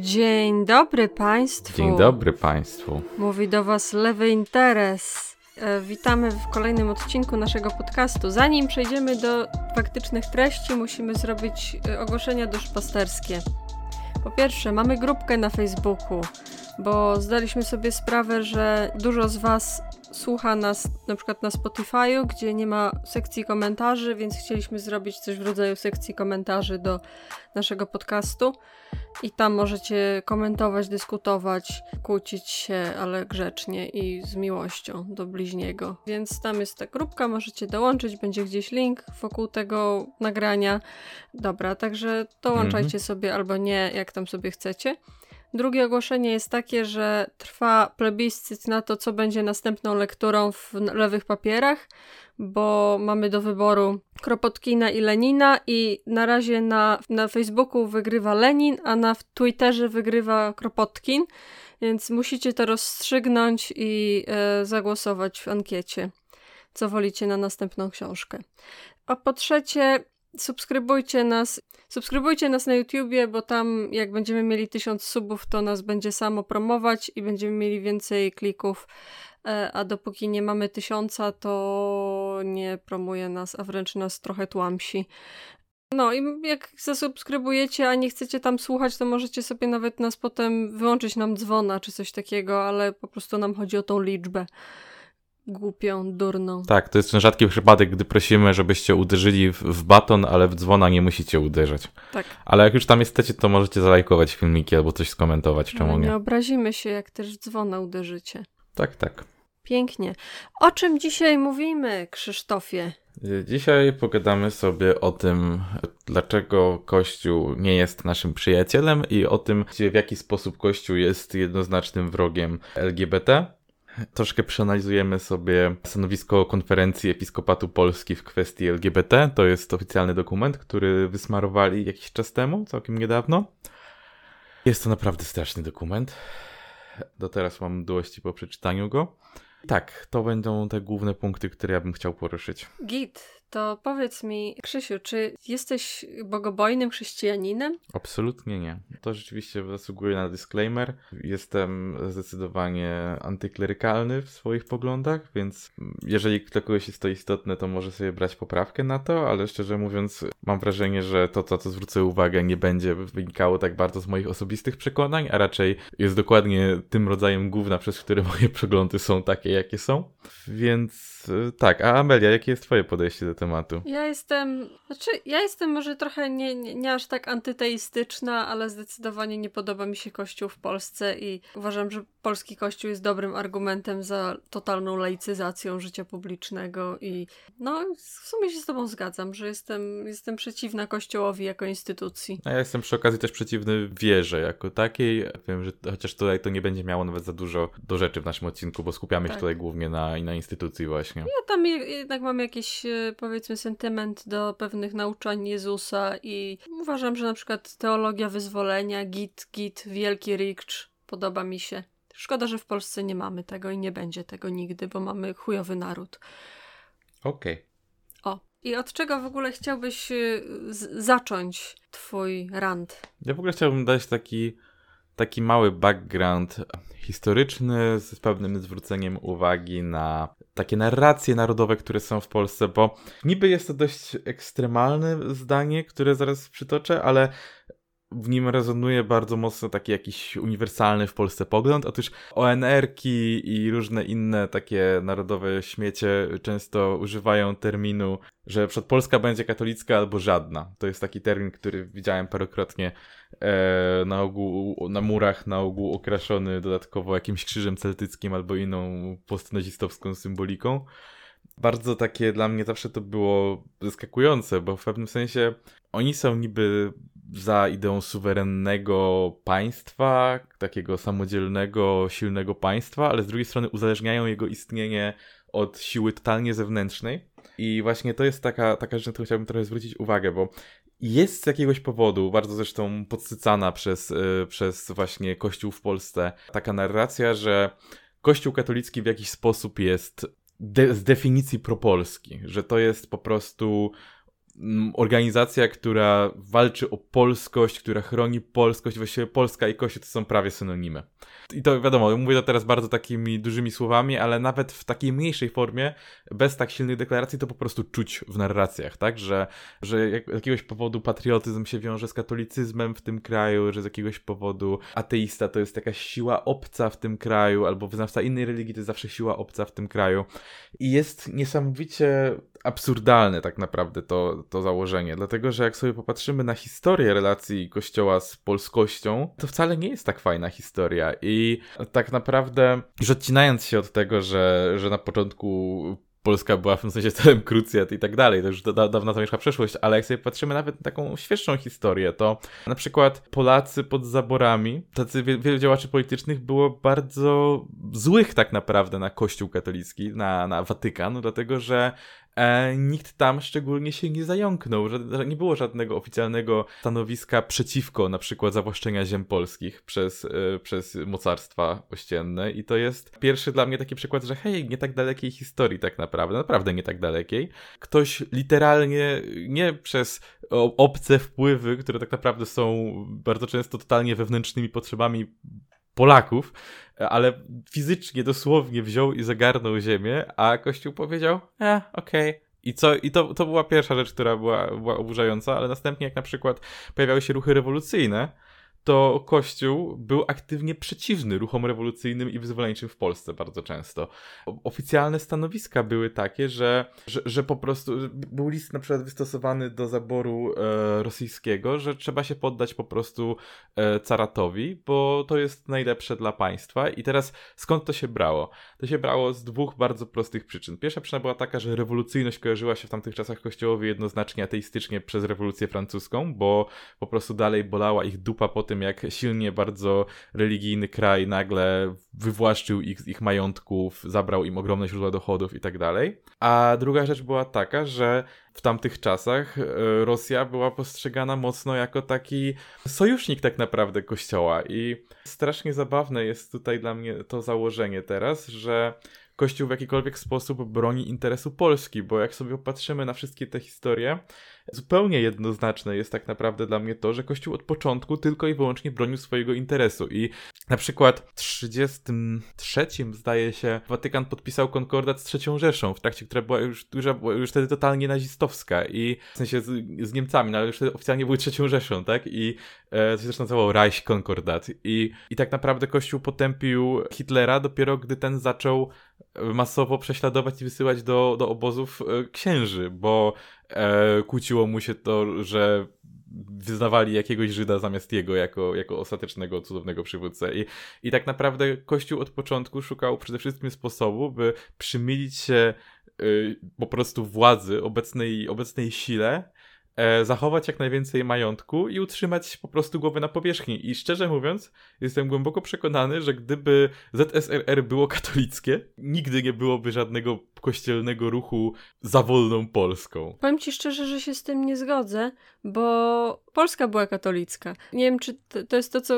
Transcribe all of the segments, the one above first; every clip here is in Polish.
Dzień dobry Państwu. Dzień dobry Państwu. Mówi do Was Lewy Interes. E, witamy w kolejnym odcinku naszego podcastu. Zanim przejdziemy do faktycznych treści, musimy zrobić e, ogłoszenia duszpasterskie. Po pierwsze, mamy grupkę na Facebooku, bo zdaliśmy sobie sprawę, że dużo z Was słucha nas na przykład na Spotify'u, gdzie nie ma sekcji komentarzy, więc chcieliśmy zrobić coś w rodzaju sekcji komentarzy do naszego podcastu. I tam możecie komentować, dyskutować, kłócić się, ale grzecznie i z miłością do bliźniego. Więc tam jest ta grupka, możecie dołączyć, będzie gdzieś link wokół tego nagrania. Dobra, także dołączajcie mhm. sobie albo nie, jak tam sobie chcecie. Drugie ogłoszenie jest takie, że trwa plebiscyt na to, co będzie następną lekturą w lewych papierach, bo mamy do wyboru Kropotkina i Lenina i na razie na, na Facebooku wygrywa Lenin, a na Twitterze wygrywa Kropotkin, więc musicie to rozstrzygnąć i e, zagłosować w ankiecie, co wolicie na następną książkę. A po trzecie, subskrybujcie nas. Subskrybujcie nas na YouTubie, bo tam jak będziemy mieli tysiąc subów, to nas będzie samo promować i będziemy mieli więcej klików. E, a dopóki nie mamy tysiąca, to nie promuje nas, a wręcz nas trochę tłamsi. No i jak zasubskrybujecie, a nie chcecie tam słuchać, to możecie sobie nawet nas potem wyłączyć nam dzwona czy coś takiego, ale po prostu nam chodzi o tą liczbę głupią, durną. Tak, to jest ten rzadki przypadek, gdy prosimy, żebyście uderzyli w, w baton, ale w dzwona nie musicie uderzać. Tak. Ale jak już tam jesteście, to możecie zalajkować filmiki albo coś skomentować, czemu no, nie. Nie obrazimy się, jak też dzwona uderzycie. Tak, tak. Pięknie. O czym dzisiaj mówimy, Krzysztofie? Dzisiaj pogadamy sobie o tym, dlaczego Kościół nie jest naszym przyjacielem i o tym, w jaki sposób Kościół jest jednoznacznym wrogiem LGBT. Troszkę przeanalizujemy sobie stanowisko konferencji Episkopatu Polski w kwestii LGBT. To jest oficjalny dokument, który wysmarowali jakiś czas temu, całkiem niedawno. Jest to naprawdę straszny dokument. Do teraz mam mdłości po przeczytaniu go. Tak, to będą te główne punkty, które ja bym chciał poruszyć. Git, to powiedz mi, Krzysiu, czy jesteś bogobojnym chrześcijaninem? Absolutnie nie. To rzeczywiście zasługuje na disclaimer. Jestem zdecydowanie antyklerykalny w swoich poglądach, więc jeżeli dla kogoś jest to istotne, to może sobie brać poprawkę na to, ale szczerze mówiąc, mam wrażenie, że to, co to zwrócę uwagę, nie będzie wynikało tak bardzo z moich osobistych przekonań, a raczej jest dokładnie tym rodzajem główna, przez które moje przeglądy są takie, jakie są. Więc y, tak, a Amelia, jakie jest twoje podejście do tematu? Ja jestem, znaczy ja jestem może trochę nie, nie, nie, aż tak antyteistyczna, ale zdecydowanie nie podoba mi się Kościół w Polsce i uważam, że polski Kościół jest dobrym argumentem za totalną laicyzacją życia publicznego i no w sumie się z tobą zgadzam, że jestem, jestem przeciwna Kościołowi jako instytucji. A ja jestem przy okazji też przeciwny wierze jako takiej. Wiem, że chociaż tutaj to nie będzie miało nawet za dużo do rzeczy w naszym odcinku, bo skupiamy tak. się tutaj głównie na, na instytucji właśnie. Ja tam jednak mam jakiś e, powiedzmy sentyment do pewnych nauczań Jezusa i uważam, że na przykład teologia wyzwolenia, git, git, wielki rikcz podoba mi się. Szkoda, że w Polsce nie mamy tego i nie będzie tego nigdy, bo mamy chujowy naród. Okej. Okay. O, i od czego w ogóle chciałbyś y, zacząć twój rant? Ja w ogóle chciałbym dać taki, taki mały background historyczny z pewnym zwróceniem uwagi na takie narracje narodowe, które są w Polsce, bo niby jest to dość ekstremalne zdanie, które zaraz przytoczę, ale w nim rezonuje bardzo mocno taki jakiś uniwersalny w Polsce pogląd. Otóż ONR-ki i różne inne takie narodowe śmiecie często używają terminu, że przed Polska będzie katolicka albo żadna. To jest taki termin, który widziałem parokrotnie e, na ogół, na murach, na ogół okraszony dodatkowo jakimś krzyżem celtyckim albo inną postnazistowską symboliką bardzo takie dla mnie zawsze to było zaskakujące, bo w pewnym sensie oni są niby za ideą suwerennego państwa, takiego samodzielnego, silnego państwa, ale z drugiej strony uzależniają jego istnienie od siły totalnie zewnętrznej. I właśnie to jest taka, taka rzecz, na którą chciałbym trochę zwrócić uwagę, bo jest z jakiegoś powodu, bardzo zresztą podsycana przez, yy, przez właśnie Kościół w Polsce, taka narracja, że Kościół katolicki w jakiś sposób jest de z definicji propolski, że to jest po prostu organizacja, która walczy o polskość, która chroni polskość, właściwie Polska i Kościół to są prawie synonimy. I to wiadomo, mówię to teraz bardzo takimi dużymi słowami, ale nawet w takiej mniejszej formie, bez tak silnych deklaracji, to po prostu czuć w narracjach, tak? Że, że z jakiegoś powodu patriotyzm się wiąże z katolicyzmem w tym kraju, że z jakiegoś powodu ateista to jest jakaś siła obca w tym kraju, albo wyznawca innej religii to jest zawsze siła obca w tym kraju. I jest niesamowicie absurdalne tak naprawdę to, to założenie, dlatego że jak sobie popatrzymy na historię relacji Kościoła z polskością, to wcale nie jest tak fajna historia. I tak naprawdę już odcinając się od tego, że, że na początku Polska była w tym sensie celem krucjat i tak dalej, to już da, dawno zamieszka przeszłość, ale jak sobie patrzymy nawet na taką świeższą historię, to na przykład Polacy pod zaborami, tacy wielu działaczy politycznych było bardzo złych tak naprawdę na Kościół katolicki, na, na Watykan, dlatego że e, nikt tam szczególnie się nie zająknął, że, nie było żadnego oficjalnego stanowiska przeciwko na przykład zawłaszczenia ziem polskich przez, e, przez mocarstwa ościenne i to jest pierwszy dla mnie taki przykład, że hej, nie tak dalekiej historii tak naprawdę, naprawdę nie tak dalekiej. Ktoś literalnie, nie przez obce wpływy, które tak naprawdę są bardzo często totalnie wewnętrznymi potrzebami Polaków, ale fizycznie, dosłownie wziął i zagarnął ziemię, a Kościół powiedział, e, okej. Okay. I, co, I to, to była pierwsza rzecz, która była, była oburzająca, ale następnie jak na przykład pojawiały się ruchy rewolucyjne, to Kościół był aktywnie przeciwny ruchom rewolucyjnym i wyzwoleńczym w Polsce bardzo często. Oficjalne stanowiska były takie, że, że, że po prostu był list na przykład wystosowany do zaboru e, rosyjskiego, że trzeba się poddać po prostu e, caratowi, bo to jest najlepsze dla państwa. I teraz skąd to się brało? To się brało z dwóch bardzo prostych przyczyn. Pierwsza przyczyna była taka, że rewolucyjność kojarzyła się w tamtych czasach kościołowi jednoznacznie ateistycznie przez rewolucję francuską, bo po prostu dalej bolała ich dupa po tym, jak silnie bardzo religijny kraj nagle wywłaszczył ich z ich majątków, zabrał im ogromne źródła dochodów i tak dalej. A druga rzecz była taka, że w tamtych czasach e, Rosja była postrzegana mocno jako taki sojusznik tak naprawdę kościoła. I strasznie zabawne jest tutaj dla mnie to założenie teraz, że Kościół w jakikolwiek sposób broni interesu Polski, bo jak sobie popatrzymy na wszystkie te historie, zupełnie jednoznaczne jest tak naprawdę dla mnie to, że Kościół od początku tylko i wyłącznie bronił swojego interesu i na przykład w 33 zdaje się Watykan podpisał konkordat z trzecią Rzeszą, w trakcie która była już, już, już wtedy totalnie nazistowska i w sensie z, z Niemcami, no ale już oficjalnie były trzecią Rzeszą, tak? I e, to się zresztą nazywało Reich Konkordat i, i tak naprawdę Kościół potępił Hitlera dopiero gdy ten zaczął masowo prześladować i wysyłać do, do obozów e, księży, bo e, kłóciło mu się to, że wyznawali jakiegoś Żyda zamiast jego jako, jako ostatecznego, cudownego przywódcę. I, I tak naprawdę Kościół od początku szukał przede wszystkim sposobu, by przymilić się y, po prostu władzy, obecnej, obecnej sile, e, zachować jak najwięcej majątku i utrzymać po prostu głowę na powierzchni. I szczerze mówiąc, jestem głęboko przekonany, że gdyby ZSRR było katolickie, nigdy nie byłoby żadnego kościelnego ruchu za wolną Polską. Powiem ci szczerze, że się z tym nie zgodzę, bo Polska była katolicka. Nie wiem, czy to jest to, co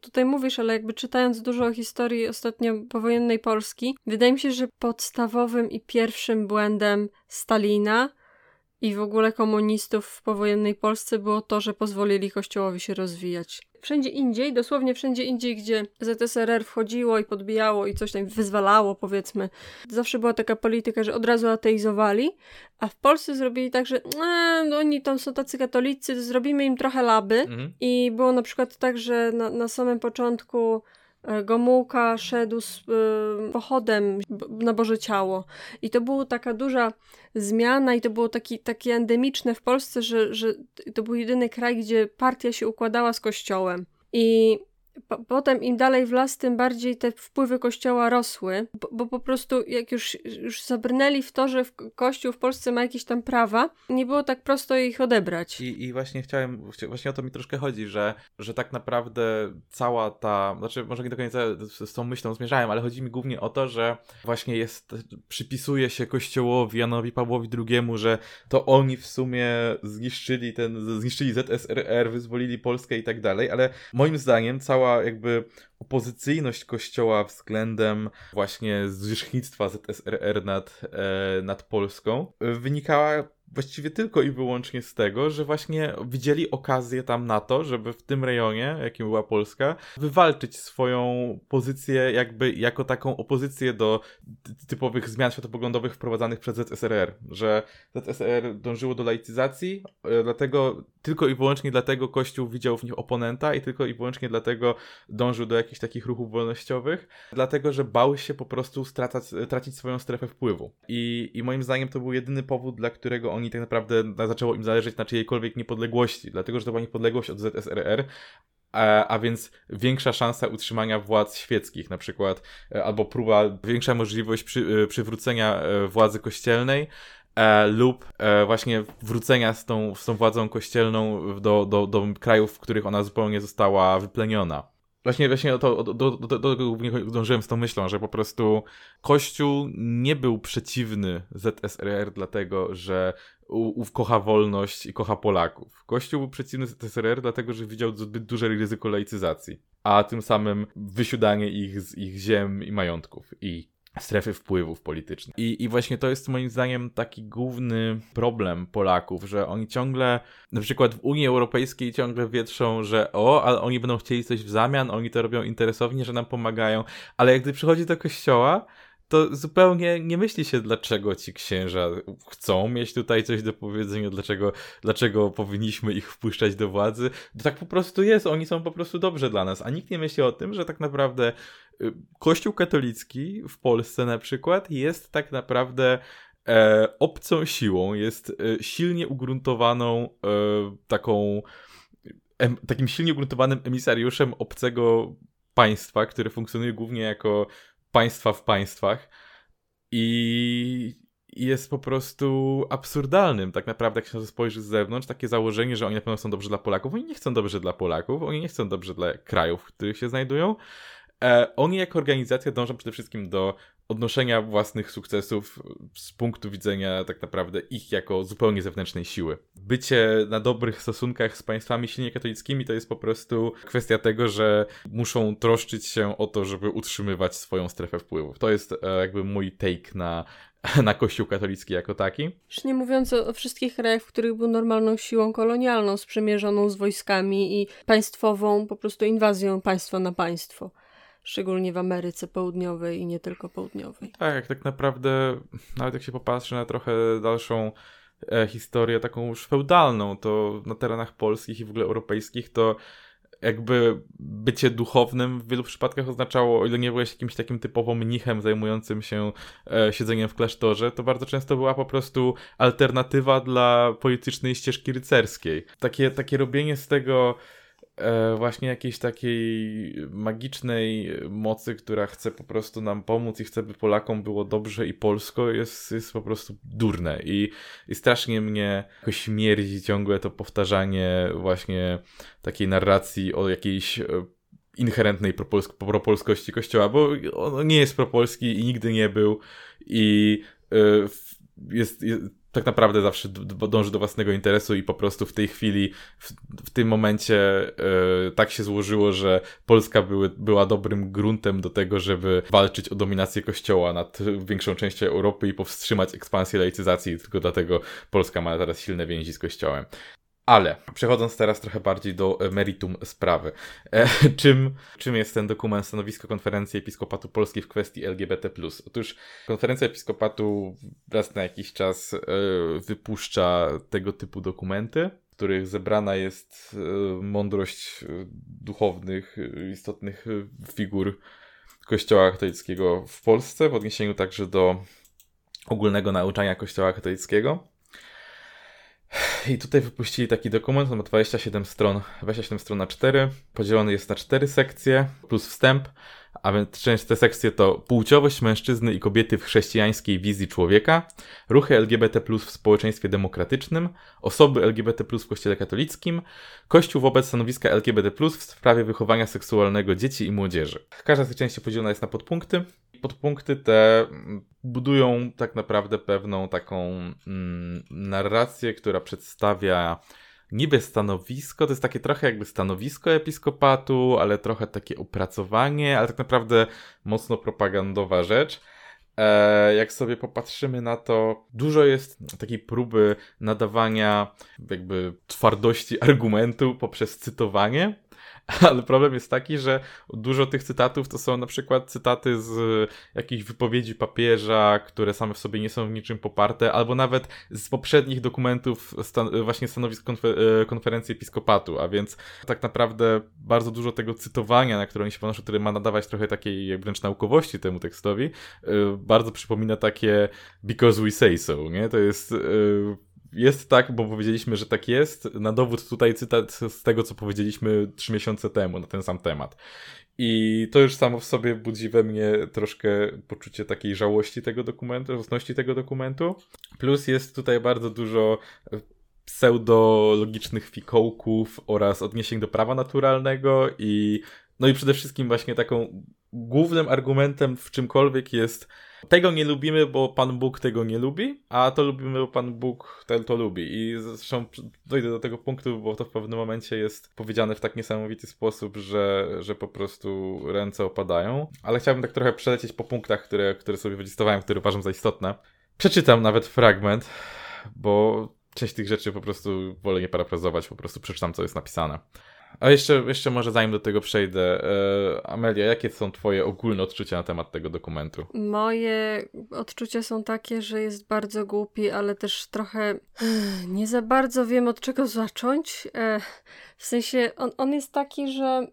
tutaj mówisz, ale jakby czytając dużo o historii ostatnio powojennej Polski, wydaje mi się, że podstawowym i pierwszym błędem Stalina i w ogóle komunistów w powojennej Polsce było to, że pozwolili Kościołowi się rozwijać. Wszędzie indziej, dosłownie wszędzie indziej, gdzie ZSRR wchodziło i podbijało i coś tam wyzwalało, powiedzmy, zawsze była taka polityka, że od razu ateizowali, a w Polsce zrobili tak, że no oni tam są tacy katolicy, zrobimy im trochę laby. Mhm. I było na przykład tak, że na, na samym początku Gomułka szedł z y, pochodem na Boże Ciało. I to była taka duża zmiana i to było taki, takie endemiczne w Polsce, że, że to był jedyny kraj, gdzie partia się układała z kościołem. I po, potem im dalej w las, tym bardziej te wpływy kościoła rosły, bo, bo, po prostu jak już, już zabrnęli w to, że kościół w Polsce ma jakieś tam prawa, nie było tak prosto ich odebrać. I, i właśnie chciałem, właśnie o to mi troszkę chodzi, że, że tak naprawdę cała ta, znaczy może nie do końca z, z tą myślą zmierzałem, ale chodzi mi głównie o to, że właśnie jest, przypisuje się kościołowi Janowi Pawłowi II, że to oni w sumie zniszczyli ten, zniszczyli ZSRR, wyzwolili Polskę i tak dalej, ale moim zdaniem cała jakby opozycyjność kościoła względem właśnie zwierzchnictwa ZSRR nad, e, nad Polską. Wynikała właściwie tylko i wyłącznie z tego, że właśnie widzieli okazję tam na to, żeby w tym rejonie, jakim była Polska, wywalczyć swoją pozycję jakby jako taką opozycję do typowych zmian światopoglądowych wprowadzanych przez ZSRR, że ZSRR dążyło do laicyzacji, e, dlatego tylko i wyłącznie dlatego Kościół widział w nich oponenta i tylko i wyłącznie dlatego dążył do jakichś takich ruchów wolnościowych, dlatego że bał się po prostu stracać, tracić swoją strefę wpływu. I, I moim zdaniem to był jedyny powód, dla którego oni tak naprawdę zaczęło im zależeć na czyjejkolwiek niepodległości, dlatego że to była niepodległość od ZSRR, a, a, więc większa szansa utrzymania władz świeckich, na przykład, e, albo próba, większa możliwość przy, e, przywrócenia e, władzy kościelnej, e, lub e, właśnie wrócenia z tą, z tą władzą kościelną do, do, do krajów, w których ona zupełnie została wypleniona. Właśnie, właśnie to, do, do, do, do tego dążyłem z tą myślą, że po prostu Kościół nie był przeciwny ZSRR dlatego, że u, kocha wolność i kocha Polaków. Kościół był przeciwny ZSRR dlatego, że widział zbyt duże ryzyko laicyzacji, a tym samym wysiadanie ich z ich ziem i majątków i strefy wpływów politycznych. I, I właśnie to jest moim zdaniem taki główny problem Polaków, że oni ciągle, na przykład w Unii Europejskiej ciągle wietrzą, że o, ale oni będą chcieli coś w zamian, oni to robią interesownie, że nam pomagają, ale jak gdy przychodzi do kościoła, to zupełnie nie myśli się, dlaczego ci księża chcą mieć tutaj coś do powiedzenia, dlaczego, dlaczego powinniśmy ich wpuszczać do władzy. To tak po prostu jest, oni są po prostu dobrze dla nas, a nikt nie myśli o tym, że tak naprawdę y, Kościół katolicki w Polsce na przykład jest tak naprawdę e, obcą siłą, jest e, silnie ugruntowaną e, taką em, takim silnie ugruntowanym emisariuszem obcego państwa, które funkcjonuje głównie jako państwa w państwach i jest po prostu absurdalnym. Tak naprawdę, jak się na to spojrzy z zewnątrz, takie założenie, że oni na pewno są dobrzy dla Polaków. Oni nie chcą dobrze dla Polaków, oni nie chcą dobrze dla krajów, w których się znajdują. E, oni jako organizacja dążą przede wszystkim do odnoszenia własnych sukcesów z punktu widzenia tak naprawdę ich jako zupełnie zewnętrznej siły. Bycie na dobrych stosunkach z państwami silnie katolickimi to jest po prostu kwestia tego, że muszą troszczyć się o to, żeby utrzymywać swoją strefę wpływów. To jest e, jakby mój take na na Kościół katolicki jako taki. Już nie mówiąc o, o, wszystkich krajach, w których był normalną siłą kolonialną, sprzymierzoną z wojskami i państwową po prostu inwazją państwa na państwo szczególnie w Ameryce Południowej i nie tylko Południowej. Tak, tak naprawdę, nawet jak się popatrzy na trochę dalszą e, historię, taką już feudalną, to na terenach polskich i w ogóle europejskich, to jakby bycie duchownym w wielu przypadkach oznaczało, o ile nie byłeś jakimś takim typowo mnichem zajmującym się e, siedzeniem w klasztorze, to bardzo często była po prostu alternatywa dla politycznej ścieżki rycerskiej. Takie, takie robienie z tego e, właśnie jakiejś takiej magicznej mocy, która chce po prostu nam pomóc i chce, by Polakom było dobrze i polsko, jest, jest po prostu durne. I, I strasznie mnie jakoś śmierdzi ciągle to powtarzanie właśnie takiej narracji o jakiejś e, inherentnej propolsk propolskości kościoła, bo on nie jest propolski i nigdy nie był i y, jest, jest, tak naprawdę zawsze dąży do własnego interesu i po prostu w tej chwili, w, w tym momencie yy, tak się złożyło, że Polska były, była dobrym gruntem do tego, żeby walczyć o dominację Kościoła nad większą częścią Europy i powstrzymać ekspansję laicyzacji, tylko dlatego Polska ma teraz silne więzi z Kościołem. Ale przechodząc teraz trochę bardziej do e, meritum sprawy. E, czym, czym jest ten dokument stanowisko Konferencji Episkopatu Polski w kwestii LGBT? Otóż Konferencja Episkopatu raz na jakiś czas e, wypuszcza tego typu dokumenty, w których zebrana jest e, mądrość e, duchownych, e, istotnych figur Kościoła katolickiego w Polsce, w odniesieniu także do ogólnego nauczania Kościoła katolickiego. I tutaj wypuścili taki dokument, on ma 27 stron, 27 stron na 4, podzielony jest na 4 sekcje, plus wstęp, a więc część te sekcje to płciowość mężczyzny i kobiety w chrześcijańskiej wizji człowieka, ruchy LGBT w społeczeństwie demokratycznym, osoby LGBT w kościele katolickim, kościół wobec stanowiska LGBT w sprawie wychowania seksualnego dzieci i młodzieży. Każda z tych części podzielona jest na podpunkty. Podpunkty te budują tak naprawdę pewną taką mm, narrację, która przedstawia niby stanowisko, to jest takie trochę jakby stanowisko episkopatu, ale trochę takie opracowanie, ale tak naprawdę mocno propagandowa rzecz. e, jak sobie popatrzymy na to, dużo jest takiej próby nadawania jakby twardości argumentu poprzez cytowanie. Ale problem jest taki, że dużo tych cytatów to są na przykład cytaty z jakichś wypowiedzi papieża, które same w sobie nie są w niczym poparte, albo nawet z poprzednich dokumentów stan właśnie stanowisk konfer e, konferencji episkopatu, a więc tak naprawdę bardzo dużo tego cytowania, na które oni się ponoszą, które ma nadawać trochę takiej wręcz naukowości temu tekstowi, e, bardzo przypomina takie because we say so, nie? To jest e, jest tak, bo powiedzieliśmy, że tak jest. Na dowód tutaj cytat z tego, co powiedzieliśmy trzy miesiące temu na ten sam temat. I to już samo w sobie budzi we mnie troszkę poczucie takiej żałości tego dokumentu, żałosności tego dokumentu. Plus jest tutaj bardzo dużo pseudologicznych fikołków oraz odniesień do prawa naturalnego i no i przede wszystkim właśnie taką głównym argumentem w czymkolwiek jest tego nie lubimy, bo Pan Bóg tego nie lubi, a to lubimy, bo Pan Bóg to, to lubi. I zresztą dojdę do tego punktu, bo to w pewnym momencie jest powiedziane w tak niesamowity sposób, że, że po prostu ręce opadają. Ale chciałbym tak trochę przelecieć po punktach, które, które sobie wylistowałem, które uważam za istotne. Przeczytam nawet fragment, bo część tych rzeczy po prostu wolę nie parafrazować, po prostu przeczytam, co jest napisane. A jeszcze, jeszcze może zanim do tego przejdę, e, Amelia, jakie są Twoje ogólne odczucia na temat tego dokumentu? Moje odczucia są takie, że jest bardzo głupi, ale też trochę nie za bardzo wiem od czego zacząć. E, w sensie on, on jest taki, że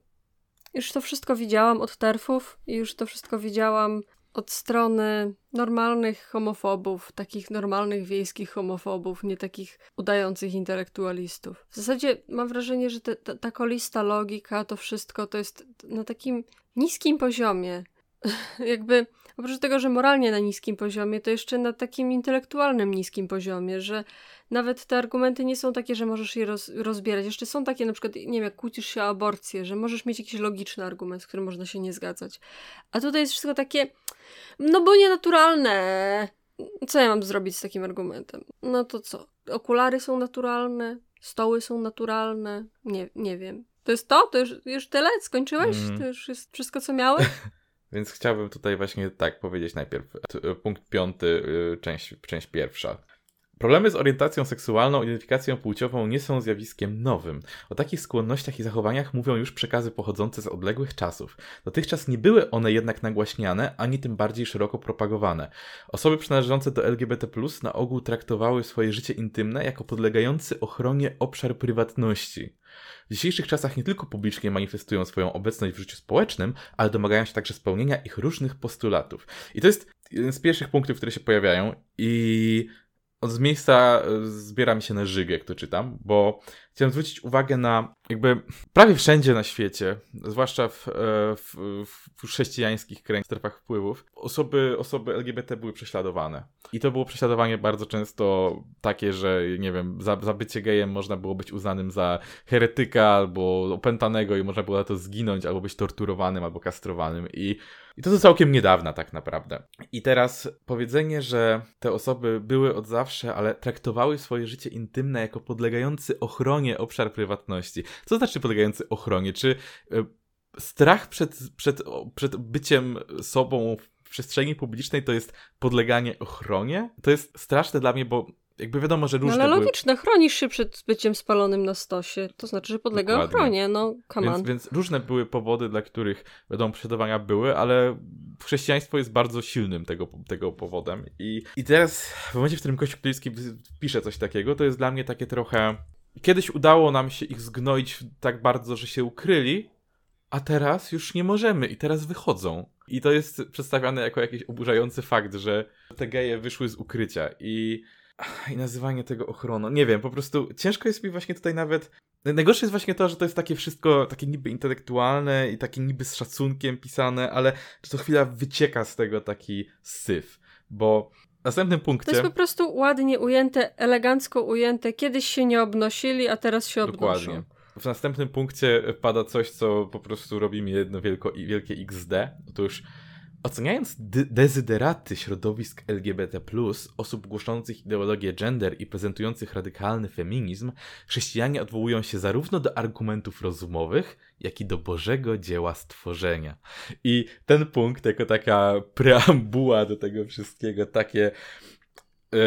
już to wszystko widziałam od terfów i już to wszystko widziałam od strony normalnych homofobów, takich normalnych wiejskich homofobów, nie takich udających intelektualistów. W zasadzie mam wrażenie, że te, ta, ta kolista logika, to wszystko to jest na takim niskim poziomie. Jakby oprócz tego, że moralnie na niskim poziomie, to jeszcze na takim intelektualnym niskim poziomie, że nawet te argumenty nie są takie, że możesz je roz, rozbierać. Jeszcze są takie, na przykład, nie wiem, jak kłócisz się o aborcję, że możesz mieć jakiś logiczny argument, z którym można się nie zgadzać. A tutaj jest wszystko takie, no bo nienaturalne. Co ja mam zrobić z takim argumentem? No to co? Okulary są naturalne, stoły są naturalne, nie, nie wiem. To jest to? To już, już tyle? Skończyłeś? Mm. To już jest wszystko, co miałeś? Więc chciałbym tutaj właśnie tak powiedzieć najpierw. Punkt piąty, y, część, część pierwsza. Problemy z orientacją seksualną, identyfikacją płciową nie są zjawiskiem nowym. O takich skłonnościach i zachowaniach mówią już przekazy pochodzące z odległych czasów. Dotychczas nie były one jednak nagłaśniane, ani tym bardziej szeroko propagowane. Osoby przynależące do LGBT na ogół traktowały swoje życie intymne jako podlegający ochronie obszar prywatności. W dzisiejszych czasach nie tylko publicznie manifestują swoją obecność w życiu społecznym, ale domagają się także spełnienia ich różnych postulatów. I to jest jeden z pierwszych punktów, które się pojawiają i z miejsca e, zbiera mi się na żygę, jak to czytam, bo chciałem zwrócić uwagę na jakby prawie wszędzie na świecie, zwłaszcza w, e, w, w chrześcijańskich kręgach, strefach wpływów, osoby, osoby LGBT były prześladowane. I to było prześladowanie bardzo często takie, że nie wiem, za, za bycie gejem można było być uznanym za heretyka albo opętanego i można było za to zginąć, albo być torturowanym, albo kastrowanym. I i to do całkiem niedawna, tak naprawdę. I teraz powiedzenie, że te osoby były od zawsze, ale traktowały swoje życie intymne jako podlegający ochronie obszar prywatności. Co znaczy podlegający ochronie? Czy e, strach przed, przed, przed byciem sobą w przestrzeni publicznej to jest podleganie ochronie? To jest straszne dla mnie, bo jakby wiadomo, że różne No ale logiczne, były... chronisz się przed byciem spalonym na stosie. To znaczy, że podlega Dokładnie. ochronie, no come więc, więc, różne były powody, dla których wiadomo, prześladowania były, ale chrześcijaństwo jest bardzo silnym tego, tego powodem. I, I teraz w momencie, w którym Kościół katolicki pisze coś takiego, to jest dla mnie takie trochę... Kiedyś udało nam się ich zgnoić tak bardzo, że się ukryli, a teraz już nie możemy i teraz wychodzą. I to jest przedstawiane jako jakiś oburzający fakt, że te geje wyszły z ukrycia i i nazywanie tego ochroną. Nie wiem, po prostu ciężko jest mi właśnie tutaj nawet. Najgorsze jest właśnie to, że to jest takie wszystko takie niby intelektualne i takie niby z szacunkiem pisane, ale co chwila wycieka z tego taki syf. Bo następnym punkcie. To jest po prostu ładnie ujęte, elegancko ujęte. Kiedyś się nie obnosili, a teraz się obnoszą. Dokładnie. W następnym punkcie pada coś, co po prostu robi mi jedno wielko, wielkie XD. Otóż Oceniając dezyderaty środowisk LGBT, osób głoszących ideologię gender i prezentujących radykalny feminizm, chrześcijanie odwołują się zarówno do argumentów rozumowych, jak i do Bożego dzieła stworzenia. I ten punkt, jako taka preambuła do tego wszystkiego, takie e,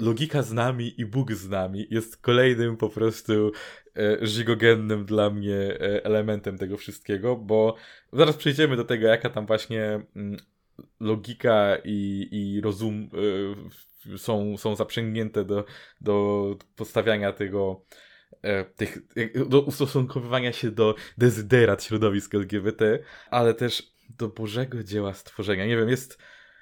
logika z nami i Bóg z nami jest kolejnym po prostu żygogennym dla mnie e, elementem tego wszystkiego, bo zaraz przejdziemy do tego, jaka tam właśnie mm, logika i, i rozum y, są, są zaprzęgnięte do, do postawiania tego e, tych, do ustosunkowywania się do dezyderat środowisk LGBT, ale też do Bożego dzieła stworzenia. Nie wiem, jest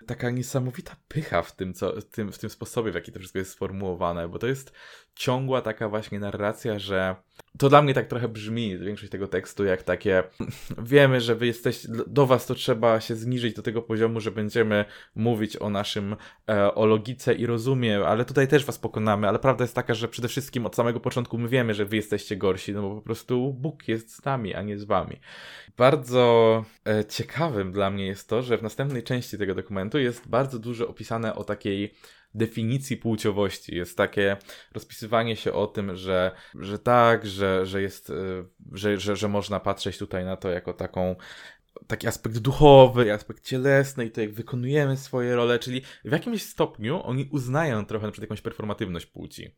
taka niesamowita pycha w tym, co, w tym, w tym sposobie, w jaki to wszystko jest sformułowane, bo to jest ciągła taka właśnie narracja, że to dla mnie tak trochę brzmi, większość tego tekstu, jak takie wiemy, że wy jesteście, do was to trzeba się zniżyć do tego poziomu, że będziemy mówić o naszym, e, o logice i rozumie, ale tutaj też was pokonamy, ale prawda jest taka, że przede wszystkim od samego początku my wiemy, że wy jesteście gorsi, no bo po prostu Bóg jest z nami, a nie z wami. Bardzo e, ciekawym dla mnie jest to, że w następnej części tego dokumentu jest bardzo dużo opisane o takiej definicji płciowości. Jest takie rozpisywanie się o tym, że, że tak, że, że jest, e, że, że, że można patrzeć tutaj na to jako taką taki aspekt duchowy, aspekt cielesny i to jak wykonujemy swoje role, czyli w jakimś stopniu oni uznają trochę na przykład jakąś performatywność płci.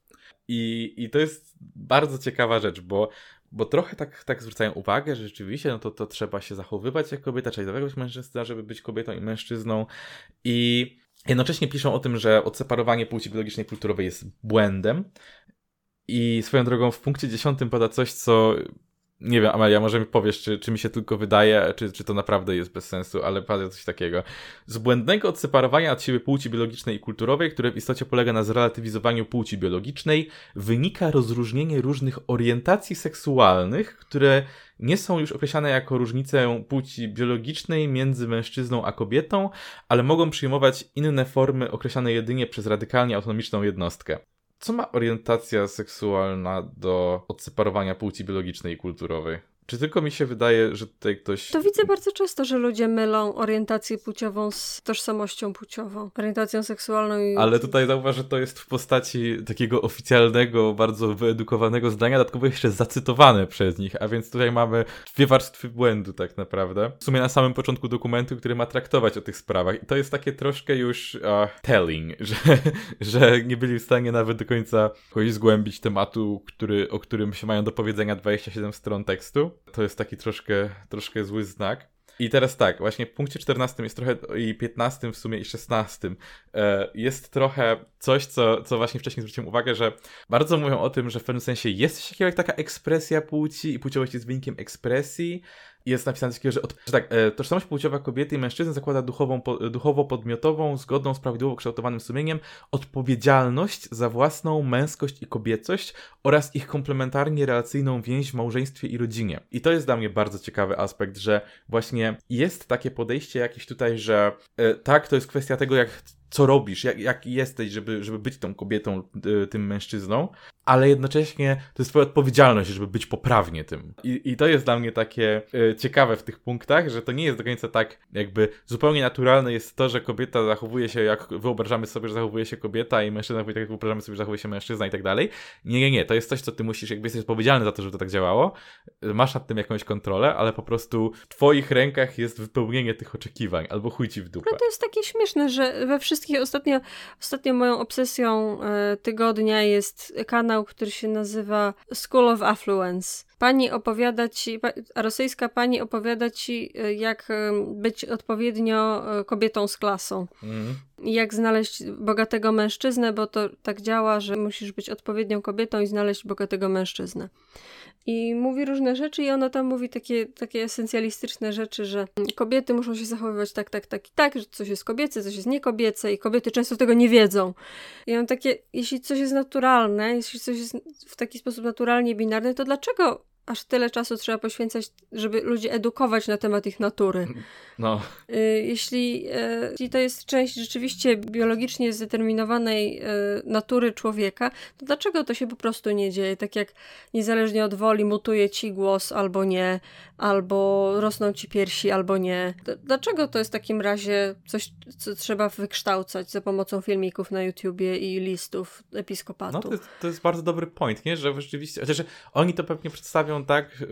I, I to jest bardzo ciekawa rzecz, bo, bo trochę tak, tak zwracają uwagę, że rzeczywiście no to, to trzeba się zachowywać jak kobieta, trzeba zachowywać mężczyzna, żeby być kobietą i mężczyzną i Jednocześnie piszą o tym, że odseparowanie płci biologicznej i kulturowej jest błędem. I swoją drogą w punkcie dziesiątym pada coś, co nie wiem, Amelia, może mi powiesz, czy, czy mi się tylko wydaje, czy, czy to naprawdę jest bez sensu, ale pada coś takiego. Z błędnego odseparowania od siebie płci biologicznej i kulturowej, które w istocie polega na zrelatywizowaniu płci biologicznej, wynika rozróżnienie różnych orientacji seksualnych, które nie są już określane jako różnicę płci biologicznej między mężczyzną a kobietą, ale mogą przyjmować inne formy określane jedynie przez radykalnie autonomiczną jednostkę. Co ma orientacja seksualna do odseparowania płci biologicznej i kulturowej? Czy tylko mi się wydaje, że tutaj ktoś. To widzę bardzo często, że ludzie mylą orientację płciową z tożsamością płciową, orientacją seksualną i. Ale tutaj zauważ, że to jest w postaci takiego oficjalnego, bardzo wyedukowanego zdania, dodatkowo jeszcze zacytowane przez nich, a więc tutaj mamy dwie warstwy błędu, tak naprawdę. W sumie na samym początku dokumentu, który ma traktować o tych sprawach. I to jest takie troszkę już uh, telling, że, że nie byli w stanie nawet do końca zgłębić tematu, który, o którym się mają do powiedzenia 27 stron tekstu to jest taki troszkę, troszkę zły znak. I teraz tak, właśnie w punkcie 14 jest trochę, i 15 w sumie, i 16 e, jest trochę coś, co, co właśnie wcześniej zwróciłem uwagę, że bardzo mówią o tym, że w pewnym sensie jest coś takiego jak taka ekspresja płci i płciowość jest wynikiem ekspresji, jest napisane coś że, że tak, e, tożsamość płciowa kobiety i mężczyzny zakłada duchową, po, duchowo-podmiotową, zgodną z prawidłowo kształtowanym sumieniem, odpowiedzialność za własną męskość i kobiecość oraz ich komplementarnie relacyjną więź w małżeństwie i rodzinie. I to jest dla mnie bardzo ciekawy aspekt, że właśnie jest takie podejście jakieś tutaj, że e, tak, to jest kwestia tego, jak co robisz, jak, jak jesteś, żeby, żeby być tą kobietą, y, tym mężczyzną, ale jednocześnie to jest twoja odpowiedzialność, żeby być poprawnie tym. I, i to jest dla mnie takie y, ciekawe w tych punktach, że to nie jest do końca tak jakby zupełnie naturalne jest to, że kobieta zachowuje się jak wyobrażamy sobie, że zachowuje się kobieta i mężczyzna tak jak wyobrażamy sobie, że zachowuje się mężczyzna i tak dalej. Nie, nie, nie, to jest coś, co ty musisz, jakby jesteś odpowiedzialny za to, żeby to tak działało, masz nad tym jakąś kontrolę, ale po prostu w twoich rękach jest wypełnienie tych oczekiwań, albo chuj ci w dupę. No to jest takie śmieszne, że we wszystkich ostatnio, ostatnio moją obsesją e, tygodnia jest kanał, który się nazywa School of Affluence. Pani opowiada ci, a rosyjska pani opowiada ci, e, jak e, być odpowiednio kobietą z klasą. Mm. Jak znaleźć bogatego mężczyznę, bo to tak działa, że musisz być odpowiednią kobietą i znaleźć bogatego mężczyznę i mówi różne rzeczy i ona tam mówi takie, takie esencjalistyczne rzeczy, że kobiety muszą się zachowywać tak, tak, tak i tak, że coś jest kobiece, coś jest niekobiece i kobiety często tego nie wiedzą. I mam takie, jeśli coś jest naturalne, jeśli coś jest w taki sposób naturalnie binarny, to dlaczego aż tyle czasu trzeba poświęcać, żeby ludzi edukować na temat ich natury. No. Y, jeśli, y, jeśli to jest część rzeczywiście biologicznie zdeterminowanej y, natury człowieka, to dlaczego to się po prostu nie dzieje? Tak jak niezależnie od woli mutuje ci głos albo nie, albo rosną ci piersi albo nie. Dlaczego to jest w takim razie coś, co trzeba wykształcać za pomocą filmików na YouTubie i listów episkopatu? No to jest, to jest bardzo dobry point, nie? Że rzeczywiście, chociaż oni to pewnie przedstawią tak,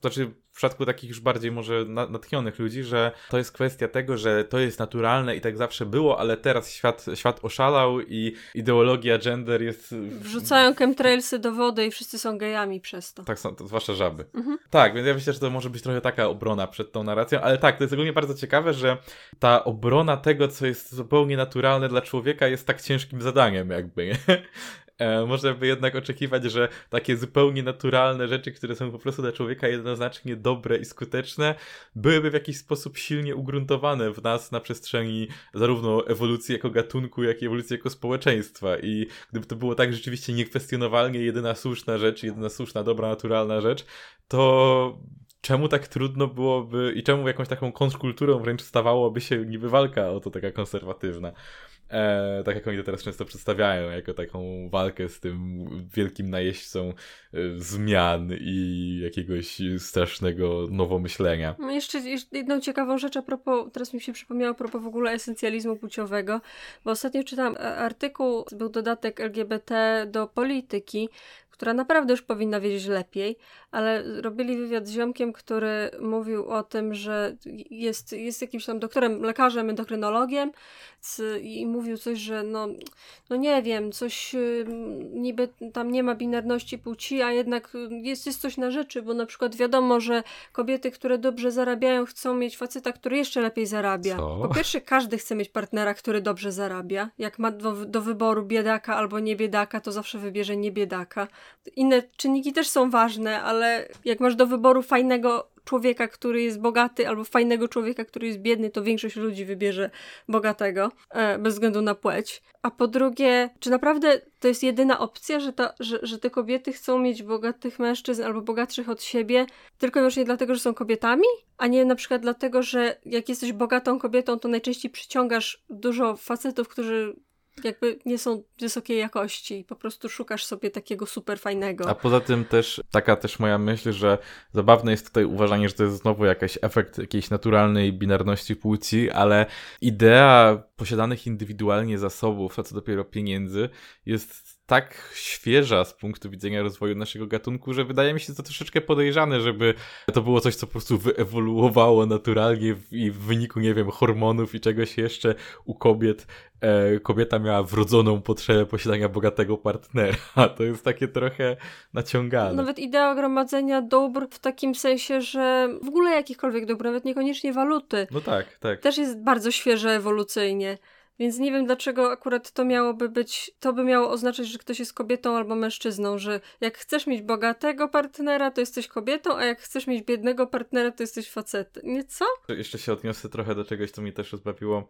znaczy w przypadku takich już bardziej może natchnionych ludzi, że to jest kwestia tego, że to jest naturalne i tak zawsze było, ale teraz świat, świat oszalał i ideologia gender jest... Wrzucają chemtrailsy do wody i wszyscy są gejami przez to. Tak są, to zwłaszcza żaby. Mhm. Tak, więc ja myślę, że to może być trochę taka obrona przed tą narracją, ale tak, to jest ogólnie bardzo ciekawe, że ta obrona tego, co jest zupełnie naturalne dla człowieka jest tak ciężkim zadaniem jakby, nie? E, można by jednak oczekiwać, że takie zupełnie naturalne rzeczy, które są po prostu dla człowieka jednoznacznie dobre i skuteczne, byłyby w jakiś sposób silnie ugruntowane w nas na przestrzeni zarówno ewolucji jako gatunku, jak i ewolucji jako społeczeństwa. I gdyby to było tak rzeczywiście niekwestionowalnie jedyna słuszna rzecz, jedyna słuszna, dobra, naturalna rzecz, to czemu tak trudno byłoby i czemu jakąś taką kontrkulturą wręcz stawałoby się niby walka o to taka konserwatywna. E, tak jak oni to teraz często przedstawiają, jako taką walkę z tym wielkim najeźdźcą e, zmian i jakiegoś strasznego nowomyślenia. No jeszcze, jedną ciekawą rzecz a propos, teraz mi się przypomniało a propos w ogóle esencjalizmu płciowego, bo ostatnio czytałam artykuł, był dodatek LGBT do polityki, która naprawdę już powinna wiedzieć lepiej, ale robili wywiad z ziomkiem, który mówił o tym, że jest, jest jakimś tam doktorem, lekarzem, endokrynologiem i mówił coś, że no, no nie wiem, coś niby tam nie ma binarności płci, a jednak jest, jest coś na rzeczy, bo na przykład wiadomo, że kobiety, które dobrze zarabiają, chcą mieć faceta, który jeszcze lepiej zarabia. Co? Po pierwsze, każdy chce mieć partnera, który dobrze zarabia. Jak ma do, do wyboru biedaka albo nie biedaka, to zawsze wybierze nie biedaka. Inne czynniki też są ważne, ale jak masz do wyboru fajnego człowieka, który jest bogaty, albo fajnego człowieka, który jest biedny, to większość ludzi wybierze bogatego, e, bez względu na płeć. A po drugie, czy naprawdę to jest jedyna opcja, że, ta, że, że te kobiety chcą mieć bogatych mężczyzn albo bogatszych od siebie, tylko i wyłącznie dlatego, że są kobietami? A nie na przykład dlatego, że jak jesteś bogatą kobietą, to najczęściej przyciągasz dużo facetów, którzy jakby nie są wysokiej jakości. Po prostu szukasz sobie takiego super fajnego. A poza tym też taka też moja myśl, że zabawne jest tutaj uważanie, że to jest znowu jakiś efekt jakiejś naturalnej binarności płci, ale idea posiadanych indywidualnie zasobów, a co dopiero pieniędzy, jest tak świeża z punktu widzenia rozwoju naszego gatunku, że wydaje mi się to troszeczkę podejrzane, żeby to było coś, co po prostu wyewoluowało naturalnie i w wyniku, nie wiem, hormonów i czegoś jeszcze u kobiet. E, kobieta miała wrodzoną potrzebę posiadania bogatego partnera. To jest takie trochę naciągane. Nawet idea gromadzenia dóbr w takim sensie, że w ogóle jakichkolwiek dóbr, nawet niekoniecznie waluty. No tak, tak. Też jest bardzo świeże ewolucyjnie. Więc nie wiem, dlaczego akurat to miałoby być, to by miało oznaczać, że ktoś jest kobietą albo mężczyzną, że jak chcesz mieć bogatego partnera, to jesteś kobietą, a jak chcesz mieć biednego partnera, to jesteś facetem. Nie co? Jeszcze się odniosę trochę do czegoś, co mi też rozbawiło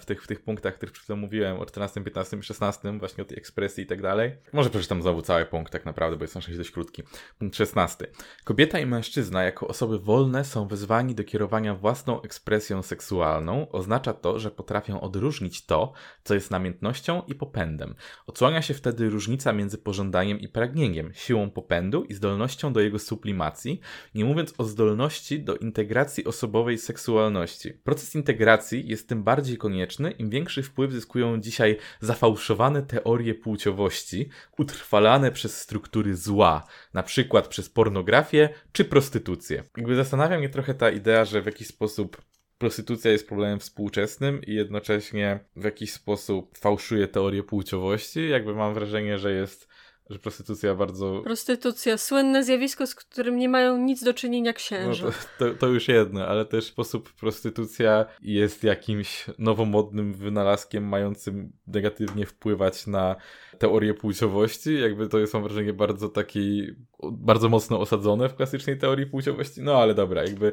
w tych, w tych punktach, których przed chwilą mówiłem, o 14, 15 i 16, właśnie o tej ekspresji i tak dalej. Może przeczytam znowu cały punkt tak naprawdę, bo jest na dość krótki. Punkt 16. Kobieta i mężczyzna jako osoby wolne są wezwani do kierowania własną ekspresją seksualną. Oznacza to, że potrafią odróżnić to, co jest namiętnością i popędem. Odsłania się wtedy różnica między pożądaniem i pragnieniem, siłą popędu i zdolnością do jego sublimacji, nie mówiąc o zdolności do integracji osobowej seksualności. Proces integracji jest tym bardziej konieczny, im większy wpływ zyskują dzisiaj zafałszowane teorie płciowości, utrwalane przez struktury zła, na przykład przez pornografię czy prostytucję. Jakby zastanawia mnie trochę ta idea, że w jakiś sposób prostytucja jest problemem współczesnym i jednocześnie w jakiś sposób fałszuje teorię płciowości. Jakby mam wrażenie, że jest że prostytucja bardzo. Prostytucja, słynne zjawisko, z którym nie mają nic do czynienia księża. No to, to, to, już jedno, ale też sposób prostytucja jest jakimś nowomodnym wynalazkiem mającym negatywnie wpływać na teorię płciowości. Jakby to jest, mam wrażenie, bardzo taki, bardzo mocno osadzone w klasycznej teorii płciowości. No ale dobra, jakby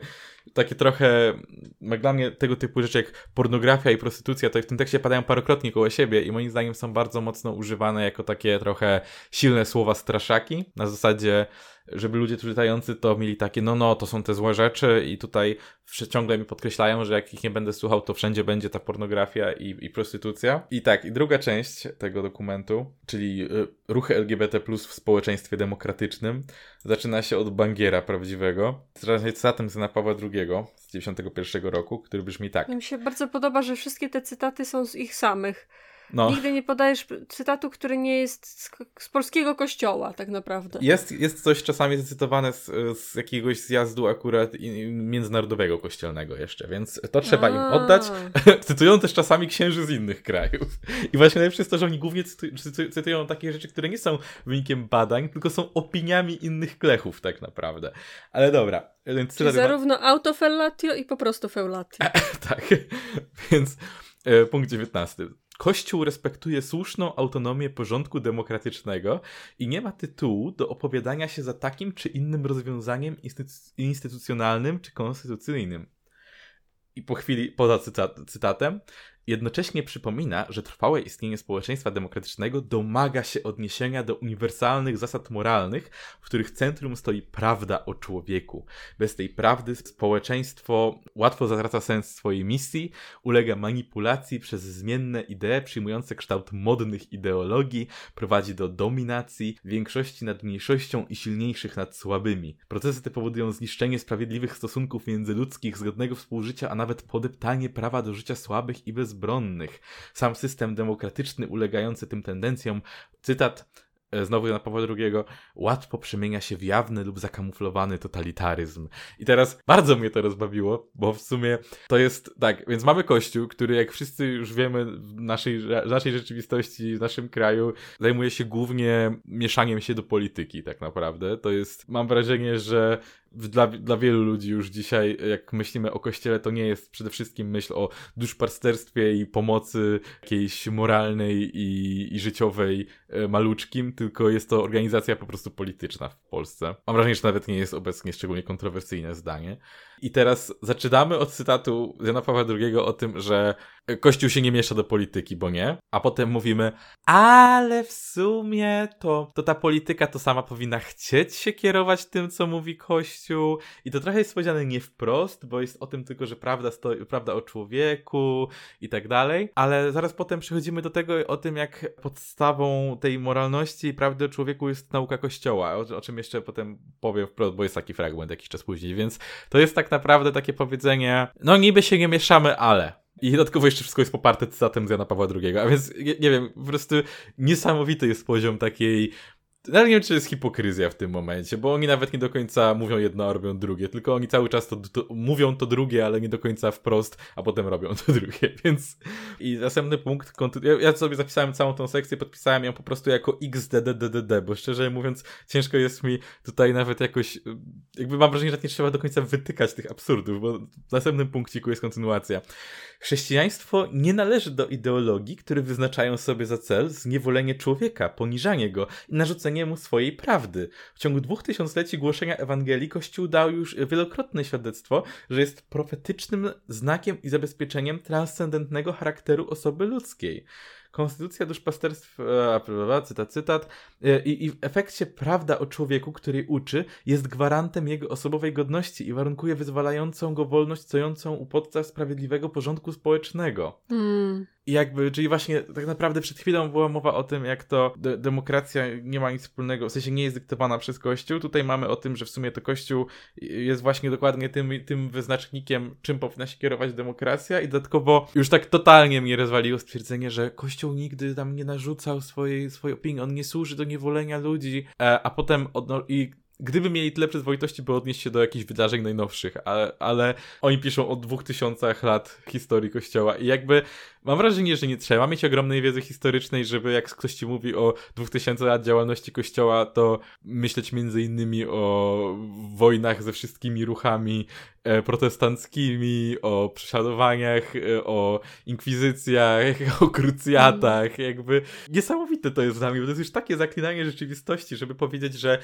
takie trochę, jak dla mnie tego typu rzeczy jak pornografia i prostytucja, to w tym tekście padają parokrotnie koło siebie i moim zdaniem są bardzo mocno używane jako takie trochę silne słowa straszaki, na zasadzie żeby ludzie czytający to mieli takie, no no, to są te złe rzeczy i tutaj ciągle mi podkreślają, że jak ich nie będę słuchał, to wszędzie będzie ta pornografia i, i prostytucja. I tak, i druga część tego dokumentu, czyli y, ruchy LGBT w społeczeństwie demokratycznym, zaczyna się od Bangiera prawdziwego, cytatem z Pawła II z 91 roku, który brzmi tak. Mi się bardzo podoba, że wszystkie te cytaty są z ich samych. No. Nigdy nie podajesz cytatu, który nie jest z, z, polskiego kościoła, tak naprawdę. Jest, jest coś czasami zacytowane z, z jakiegoś zjazdu akurat międzynarodowego kościelnego jeszcze, więc to trzeba A. im oddać. Cytują też czasami księży z innych krajów. I właśnie najlepsze jest to, że oni głównie cytują, cytują takie rzeczy, które nie są wynikiem badań, tylko są opiniami innych klechów tak naprawdę. Ale dobra. Więc Czyli zarówno autofellatio i po prostu feulatio. tak. Więc e, punkt 19. Kościół respektuje słuszną autonomię porządku demokratycznego i nie ma tytułu do opowiadania się za takim czy innym rozwiązaniem instytucjonalnym czy konstytucyjnym. I po chwili, poza cytat, cytatem, Jednocześnie przypomina, że trwałe istnienie społeczeństwa demokratycznego domaga się odniesienia do uniwersalnych zasad moralnych, w których centrum stoi prawda o człowieku. Bez tej prawdy społeczeństwo łatwo zatraca sens swojej misji, ulega manipulacji przez zmienne idee przyjmujące kształt modnych ideologii, prowadzi do dominacji większości nad mniejszością i silniejszych nad słabymi. Procesy te powodują zniszczenie sprawiedliwych stosunków międzyludzkich, zgodnego współżycia, a nawet podeptanie prawa do życia słabych i bez bezbronnych. Sam system demokratyczny ulegający tym tendencjom, cytat e, znowu na Pawła II, łatwo przemienia się w jawny lub zakamuflowany totalitaryzm. I teraz bardzo mnie to rozbawiło, bo w sumie to jest tak, więc mamy Kościół, który jak wszyscy już wiemy w naszej, w naszej rzeczywistości, w naszym kraju, zajmuje się głównie mieszaniem się do polityki tak naprawdę. To jest, mam wrażenie, że dla, dla wielu ludzi już dzisiaj, jak myślimy o kościele, to nie jest przede wszystkim myśl o duszpasterstwie i pomocy jakiejś moralnej i, i życiowej e, maluczkim, tylko jest to organizacja po prostu polityczna w Polsce. Mam wrażenie, że nawet nie jest obecnie szczególnie kontrowersyjne zdanie. I teraz zaczynamy od cytatu Jana Pawła II o tym, że Kościół się nie miesza do polityki, bo nie. A potem mówimy, ale w sumie to, to ta polityka to sama powinna chcieć się kierować tym, co mówi Kościół. I to trochę jest powiedziane nie wprost, bo jest o tym tylko, że prawda, stoi, prawda o człowieku i tak dalej. Ale zaraz potem przechodzimy do tego o tym, jak podstawą tej moralności i prawdy o człowieku jest nauka Kościoła, o, o czym jeszcze potem powiem wprost, bo jest taki fragment jakiś czas później. Więc to jest tak naprawdę takie powiedzenie, no niby się nie mieszamy, ale. I dodatkowo jeszcze wszystko jest poparte cytatem z Jana Pawła II. A więc, nie, nie wiem, po prostu niesamowity jest poziom takiej ja nie wiem, czy jest hipokryzja w tym momencie, bo oni nawet nie do końca mówią jedno, a robią drugie, tylko oni cały czas to, to, mówią to drugie, ale nie do końca wprost, a potem robią to drugie, więc... I następny punkt, ja, ja sobie zapisałem całą tą sekcję, podpisałem ją po prostu jako XDDDD, bo szczerze mówiąc, ciężko jest mi tutaj nawet jakoś, jakby mam wrażenie, że nie trzeba do końca wytykać tych absurdów, bo w następnym punkciku jest kontynuacja. Chrześcijaństwo nie należy do ideologii, które wyznaczają sobie za cel zniewolenie człowieka, poniżanie go i narzucenie mu swojej prawdy. W ciągu dwóch tysiącleci głoszenia Ewangelii Kościół dał już wielokrotne świadectwo, że jest profetycznym znakiem i zabezpieczeniem transcendentnego charakteru osoby ludzkiej. Konstytucja duszpasterstwa, cytat, cytat, e, i, i w efekcie prawda o człowieku, który uczy, jest gwarantem jego osobowej godności i warunkuje wyzwalającą go wolność stojącą u podstaw sprawiedliwego porządku społecznego. Mm. I jakby, czyli właśnie tak naprawdę przed chwilą była mowa o tym, jak to de demokracja nie ma nic wspólnego, w sensie nie jest dyktowana przez Kościół. Tutaj mamy o tym, że w sumie to Kościół jest właśnie dokładnie tym, tym wyznacznikiem, czym powinna się kierować demokracja i dodatkowo już tak totalnie mnie rozwaliło stwierdzenie, że Kościół nigdy tam nie narzucał swojej, swojej opinii, on nie służy do niewolenia ludzi, e, a potem i gdyby mieli tyle przyzwoitości, by odnieść się do jakichś wydarzeń najnowszych, ale, ale oni piszą o dwóch tysiącach lat historii Kościoła i jakby mam wrażenie, że nie trzeba mieć ogromnej wiedzy historycznej, żeby jak ktoś ci mówi o dwóch tysiącach lat działalności Kościoła, to myśleć między innymi o wojnach ze wszystkimi ruchami e, protestanckimi, o prześladowaniach, e, o inkwizycjach, o krucjatach, jakby niesamowite to jest dla mnie, bo to jest już takie zaklinanie rzeczywistości, żeby powiedzieć, że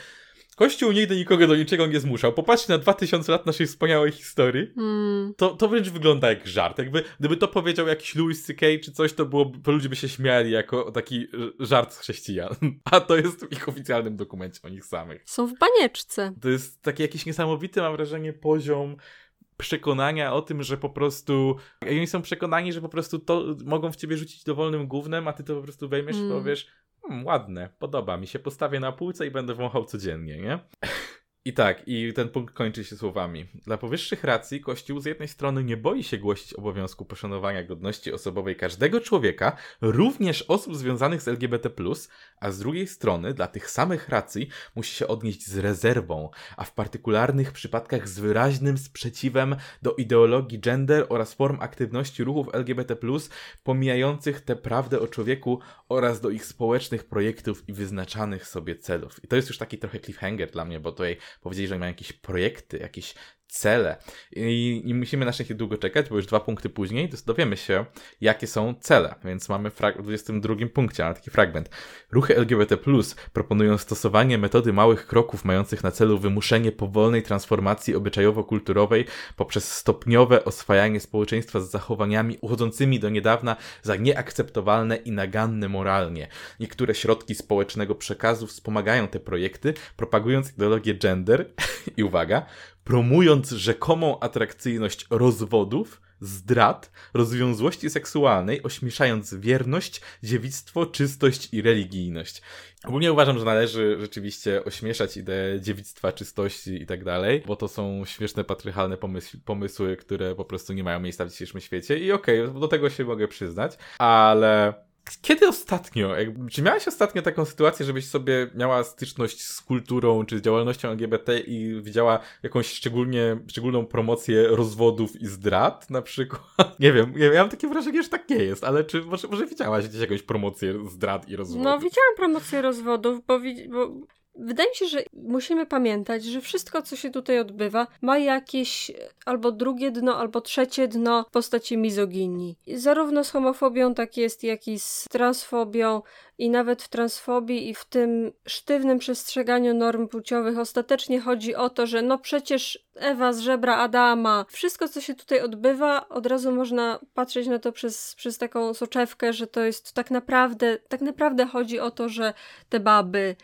Kościół nigdy nikogo do niczego nie zmuszał. Popatrzcie na 2000 lat naszej wspaniałej historii. Hmm. To, to wręcz wygląda jak żart. Jakby, gdyby to powiedział jakiś Louis C.K. czy coś, to, było, to ludzie by się śmiali jako taki żart chrześcijan. A to jest w ich oficjalnym dokumencie o nich samych. Są w banieczce. To jest taki jakiś niesamowity, mam wrażenie, poziom przekonania o tym, że po prostu oni są przekonani, że po prostu to mogą w ciebie rzucić dowolnym gównem, a ty to po prostu wejmiesz mm. i powiesz hmm, ładne, podoba mi się, postawię na półce i będę wąchał codziennie, nie? I tak, i ten punkt kończy się słowami. Dla powyższych racji Kościół z jednej strony nie boi się głosić obowiązku poszanowania godności osobowej każdego człowieka, również osób związanych z LGBT, a z drugiej strony dla tych samych racji musi się odnieść z rezerwą, a w partykularnych przypadkach z wyraźnym sprzeciwem do ideologii gender oraz form aktywności ruchów LGBT, pomijających tę prawdę o człowieku oraz do ich społecznych projektów i wyznaczanych sobie celów. I to jest już taki trochę cliffhanger dla mnie, bo tutaj powiedzieli, że mają jakieś projekty, jakieś cele. I nie musimy na szczęście długo czekać, bo już dwa punkty później dowiemy się, jakie są cele. Więc mamy w 22 punkcie, ale taki fragment. Ruchy LGBT proponują stosowanie metody małych kroków mających na celu wymuszenie powolnej transformacji obyczajowo-kulturowej poprzez stopniowe oswajanie społeczeństwa z zachowaniami uchodzącymi do niedawna za nieakceptowalne i naganne moralnie. Niektóre środki społecznego przekazu wspomagają te projekty, propagując ideologię gender i uwaga, promując rzekomą atrakcyjność rozwodów, zdrad, rozwiązłości seksualnej, ośmieszając wierność, dziewictwo, czystość i religijność. Ogólnie uważam, że należy rzeczywiście ośmieszać ideę dziewictwa, czystości i tak dalej, bo to są śmieszne, patrychalne pomysły, pomysły, które po prostu nie mają miejsca w dzisiejszym świecie i okej, okay, do tego się mogę przyznać, ale kiedy ostatnio? Czy miałaś ostatnio taką sytuację, żebyś sobie miała styczność z kulturą czy z działalnością LGBT i widziała jakąś szczególnie, szczególną promocję rozwodów i zdrad na przykład? Nie wiem, ja mam takie wrażenie, że tak nie jest, ale czy może, może widziałaś gdzieś jakąś promocję zdrad i rozwodów? No widziałam promocję rozwodów, bo, bo Wydaje mi się, że musimy pamiętać, że wszystko, co się tutaj odbywa, ma jakieś albo drugie dno, albo trzecie dno w postaci mizoginii. Zarówno z homofobią tak jest, jak i z transfobią, i nawet w transfobii i w tym sztywnym przestrzeganiu norm płciowych ostatecznie chodzi o to, że no przecież Ewa z żebra Adama, wszystko co się tutaj odbywa, od razu można patrzeć na to przez, przez taką soczewkę, że to jest tak naprawdę, tak naprawdę chodzi o to, że te baby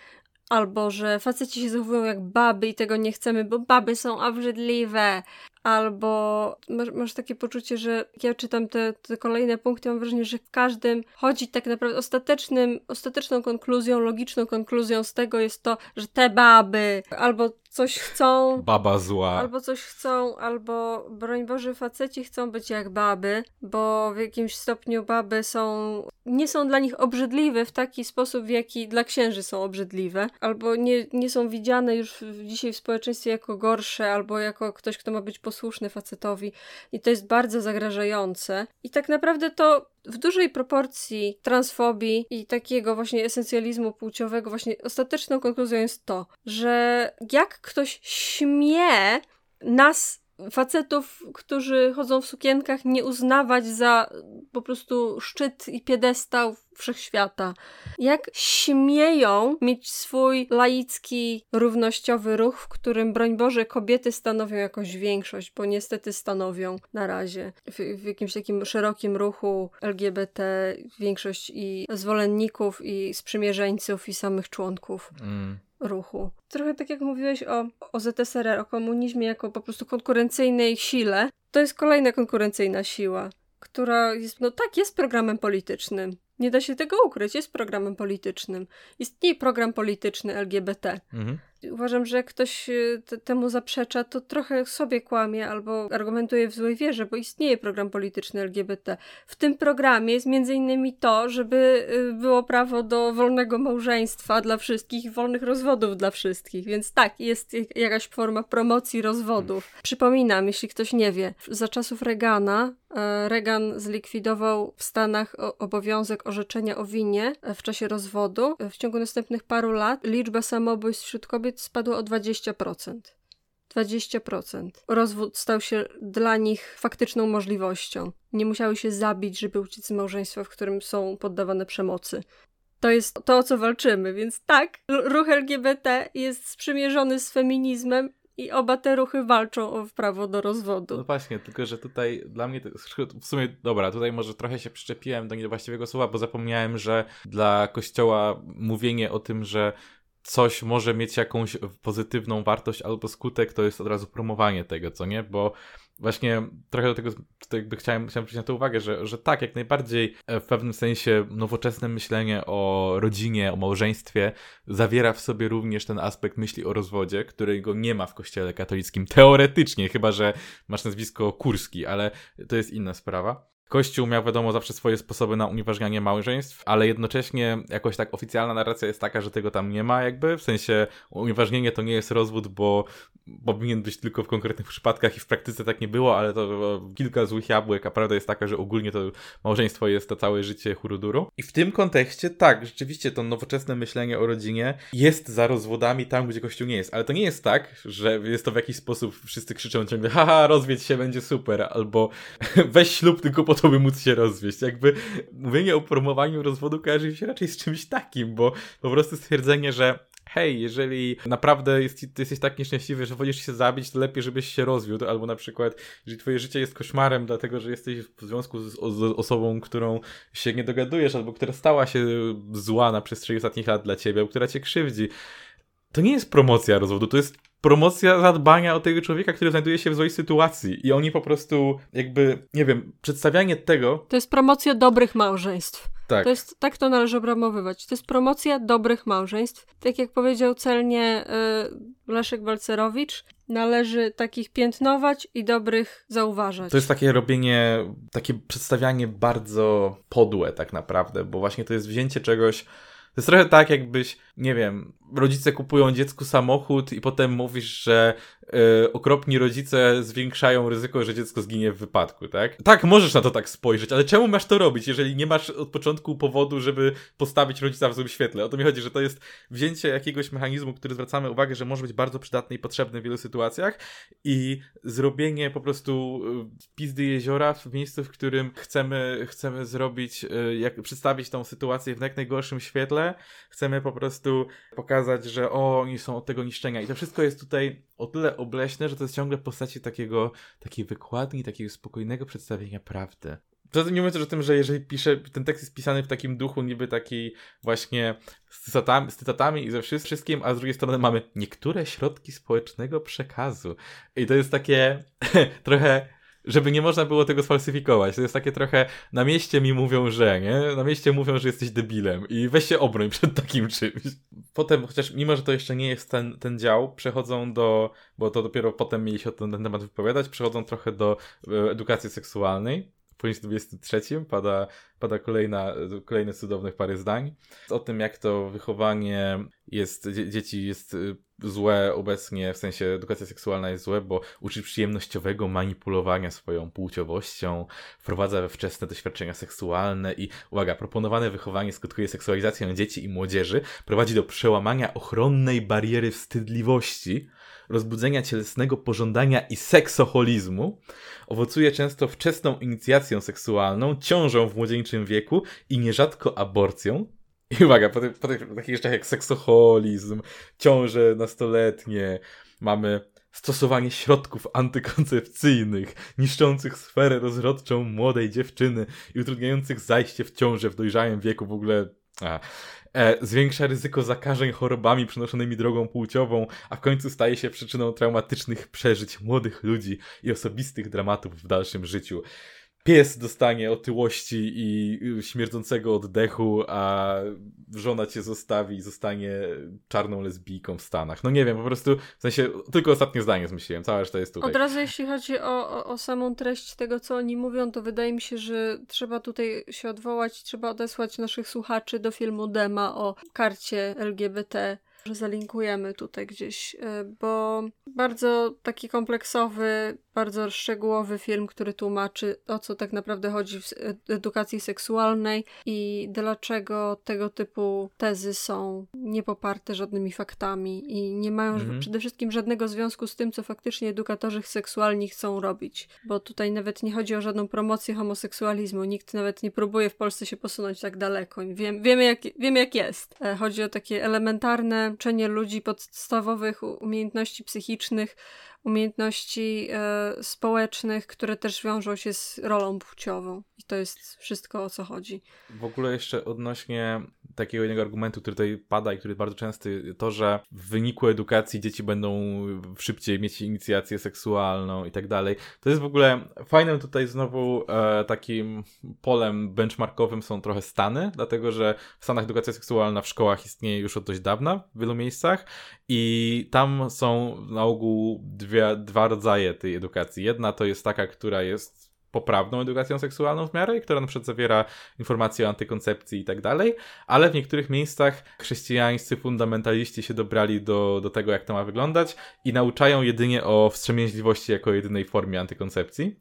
albo że faceci się zachowują jak baby i tego nie chcemy, bo baby są obrzydliwe, albo masz, masz, takie poczucie, że jak ja czytam te, te kolejne punkty, mam wrażenie, że w każdym chodzi tak naprawdę ostatecznym, ostateczną konkluzją, logiczną konkluzją z tego jest to, że te baby albo coś chcą. Baba zła. Albo coś chcą, albo broń Boże, faceci chcą być jak baby, bo w jakimś stopniu baby są. nie są dla nich obrzydliwe w taki sposób, w jaki dla księży są obrzydliwe, albo nie, nie są widziane już dzisiaj w społeczeństwie jako gorsze, albo jako ktoś, kto ma być posłuszny facetowi. I to jest bardzo zagrażające. I tak naprawdę to w dużej proporcji transfobii i takiego właśnie esencjalizmu płciowego, właśnie ostateczną konkluzją jest to, że jak ktoś śmie nas facetów, którzy chodzą w sukienkach, nie uznawać za po prostu szczyt i piedestał wszechświata. Jak śmieją mieć swój laicki, równościowy ruch, w którym, broń Boże, kobiety stanowią jakąś większość, bo niestety stanowią na razie w, w jakimś takim szerokim ruchu LGBT większość i zwolenników, i sprzymierzeńców, i samych członków. Mm ruchu. Trochę tak jak mówiłeś o, o ZSRR, o komunizmie jako po prostu konkurencyjnej sile, to jest kolejna konkurencyjna siła, która jest, no tak, jest programem politycznym. Nie da się tego ukryć, jest programem politycznym. Istnieje program polityczny LGBT. Mhm. Uważam, że jak ktoś y, temu zaprzecza, to trochę sobie kłamie albo argumentuje w złej wierze, bo istnieje program polityczny LGBT. W tym programie jest między innymi to, żeby y, było prawo do wolnego małżeństwa dla wszystkich i wolnych rozwodów dla wszystkich. Więc tak, jest jakaś forma promocji rozwodów. Przypominam, jeśli ktoś nie wie, za czasów Reagana e, Reagan zlikwidował w Stanach obowiązek orzeczenia o winie e, w czasie rozwodu. W ciągu następnych paru lat liczba samobójstw wśród kobiet kobiet spadło o 20%. 20%. Rozwód stał się dla nich faktyczną możliwością. Nie musiały się zabić, żeby uciec z małżeństwa, w którym są poddawane przemocy. to jest to, o co walczymy. Więc tak, ruch LGBT jest sprzymierzony z feminizmem i oba te ruchy walczą o prawo do rozwodu. No właśnie, tylko że tutaj dla mnie, to, w sumie, dobra, tutaj może trochę się przyczepiłem do niewłaściwego słowa, bo zapomniałem, że dla Kościoła mówienie o tym, że coś może mieć jakąś pozytywną wartość albo skutek, to jest od razu promowanie tego, co nie? Bo właśnie trochę do tego jakby chciałem, chciałem zwrócić na to uwagę, że, że tak, jak najbardziej e, w pewnym sensie nowoczesne myślenie o rodzinie, o małżeństwie zawiera w sobie również ten aspekt myśli o rozwodzie, którego nie ma w kościele katolickim teoretycznie, chyba że masz nazwisko Kurski, ale to jest inna sprawa. Kościół miał wiadomo zawsze swoje sposoby na unieważnianie małżeństw, ale jednocześnie jakoś tak oficjalna narracja jest taka, że tego tam nie ma jakby, w sensie unieważnienie to nie jest rozwód, bo powinien być tylko w konkretnych przypadkach i w praktyce tak nie było, ale to kilka złych jabłek, a prawda jest taka, że ogólnie to małżeństwo jest to całe życie huruduru. I w tym kontekście tak, rzeczywiście to nowoczesne myślenie o rodzinie jest za rozwodami tam, gdzie Kościół nie jest, ale to nie jest tak, że jest to w jakiś sposób, wszyscy krzyczą ciągle haha, rozwiedź się, będzie super, albo weź ślub tylko po to, by móc się rozwieść. Jakby mówienie o promowaniu rozwodu kojarzy się raczej z czymś takim, bo po prostu stwierdzenie, że hej, jeżeli naprawdę jest, jesteś tak nieszczęśliwy, że wolisz się zabić, to lepiej, żebyś się rozwiódł, albo na przykład, jeżeli twoje życie jest koszmarem, dlatego, że jesteś w związku z, z osobą, którą się nie dogadujesz, albo która stała się zła na przestrzeni ostatnich lat dla ciebie, albo która cię krzywdzi, to nie jest promocja rozwodu, to jest promocja zadbania o tego człowieka, który znajduje się w złej sytuacji. I oni po prostu, jakby, nie wiem, przedstawianie tego. To jest promocja dobrych małżeństw. Tak. To jest, tak to należy obramowywać. To jest promocja dobrych małżeństw. Tak jak powiedział celnie y, Leszek Balcerowicz, należy takich piętnować i dobrych zauważać. To jest takie robienie, takie przedstawianie bardzo podłe tak naprawdę, bo właśnie to jest wzięcie czegoś, to jest trochę tak, jakbyś, nie wiem, rodzice kupują dziecku samochód i potem mówisz, że yy, okropni rodzice zwiększają ryzyko, że dziecko zginie w wypadku, tak? Tak, możesz na to tak spojrzeć, ale czemu masz to robić, jeżeli nie masz od początku powodu, żeby postawić rodzica w złym świetle? O to mi chodzi, że to jest wzięcie jakiegoś mechanizmu, który zwracamy uwagę, że może być bardzo przydatny i potrzebny w wielu sytuacjach i zrobienie po prostu y, pizdy jeziora w miejscu, w którym chcemy, chcemy zrobić, y, jak, przedstawić tą sytuację w jak najgorszym świetle, chcemy po prostu pokazać, że o, oni są od tego niszczenia i to wszystko jest tutaj o tyle obleśne, że to jest ciągle w postaci takiego, takiej wykładni, takiego spokojnego przedstawienia prawdy. Poza nie mówiąc o tym, że jeżeli piszę, ten tekst jest pisany w takim duchu niby taki właśnie z cytatami, z cytatami i ze wszystkim, a z drugiej strony mamy niektóre środki społecznego przekazu. I to jest takie trochę żeby nie można było tego sfalsyfikować. To jest takie trochę, na mieście mi mówią, że, nie? Na mieście mówią, że jesteś debilem i weź się obroń przed takim czymś. Potem, chociaż mimo, że to jeszcze nie jest ten, ten dział, przechodzą do, bo to dopiero potem mieli się o ten, ten temat wypowiadać, przechodzą trochę do e, edukacji seksualnej. Punkcie 23 pada, pada kolejna, kolejne cudownych parę zdań. O tym, jak to wychowanie jest, dzieci jest y, złe obecnie, w sensie edukacja seksualna jest złe, bo uczy przyjemnościowego manipulowania swoją płciowością, wprowadza we wczesne doświadczenia seksualne i, uwaga, proponowane wychowanie skutkuje seksualizacją dzieci i młodzieży, prowadzi do przełamania ochronnej bariery wstydliwości, rozbudzenia cielesnego pożądania i seksoholizmu, owocuje często wczesną inicjacją seksualną, ciążą w młodzieńczym wieku i nierzadko aborcją. I uwaga, po, po takich rzeczach jak seksoholizm, ciąże nastoletnie, mamy stosowanie środków antykoncepcyjnych, niszczących sferę rozrodczą młodej dziewczyny i utrudniających zajście w ciążę w dojrzałym wieku w ogóle. A, e, zwiększa ryzyko zakażeń chorobami przenoszonymi drogą płciową, a w końcu staje się przyczyną traumatycznych przeżyć młodych ludzi i osobistych dramatów w dalszym życiu pies dostanie otyłości i śmierdzącego oddechu, a żona cię zostawi i zostanie czarną lesbijką w Stanach. No nie wiem, po prostu, w sensie, tylko ostatnie zdanie zmyśliłem, cała reszta jest tutaj. Od razu jeśli chodzi o, o, o samą treść tego, co oni mówią, to wydaje mi się, że trzeba tutaj się odwołać, trzeba odesłać naszych słuchaczy do filmu Dema o karcie LGBT że zalinkujemy tutaj gdzieś, e, bo bardzo taki kompleksowy, bardzo szczegółowy film, który tłumaczy, o co tak naprawdę chodzi w edukacji seksualnej i dlaczego tego typu tezy są niepoparte żadnymi faktami i nie mają mhm. przede wszystkim żadnego związku z tym, co faktycznie edukatorzy seksualni chcą robić. Bo tutaj nawet nie chodzi o żadną promocję homoseksualizmu. Nikt nawet nie próbuje w Polsce się posunąć tak daleko. Wiem, wiemy, jak, wiemy, jak jest. E, chodzi o takie elementarne uczenie ludzi podstawowych umiejętności psychicznych, umiejętności e, społecznych, które też wiążą się z rolą płciową. I to jest wszystko, o co chodzi. W ogóle jeszcze odnośnie takiego jednego argumentu, który tutaj pada i który jest bardzo częsty, to, że w wyniku edukacji dzieci będą szybciej mieć inicjację seksualną i tak dalej. To jest w ogóle fajnym tutaj znowu e, takim polem benchmarkowym są trochę Stany, dlatego że w Stanach edukacja seksualna w szkołach istnieje już od dość dawna w wielu miejscach i tam są na ogół dwie, dwa rodzaje tej edukacji. Jedna to jest taka, która jest poprawną edukacją seksualną w miarę, która na przykład zawiera informacje o antykoncepcji i tak dalej, ale w niektórych miejscach chrześcijańscy fundamentaliści się dobrali do, do tego, jak to ma wyglądać i nauczają jedynie o wstrzemięźliwości jako jedynej formie antykoncepcji.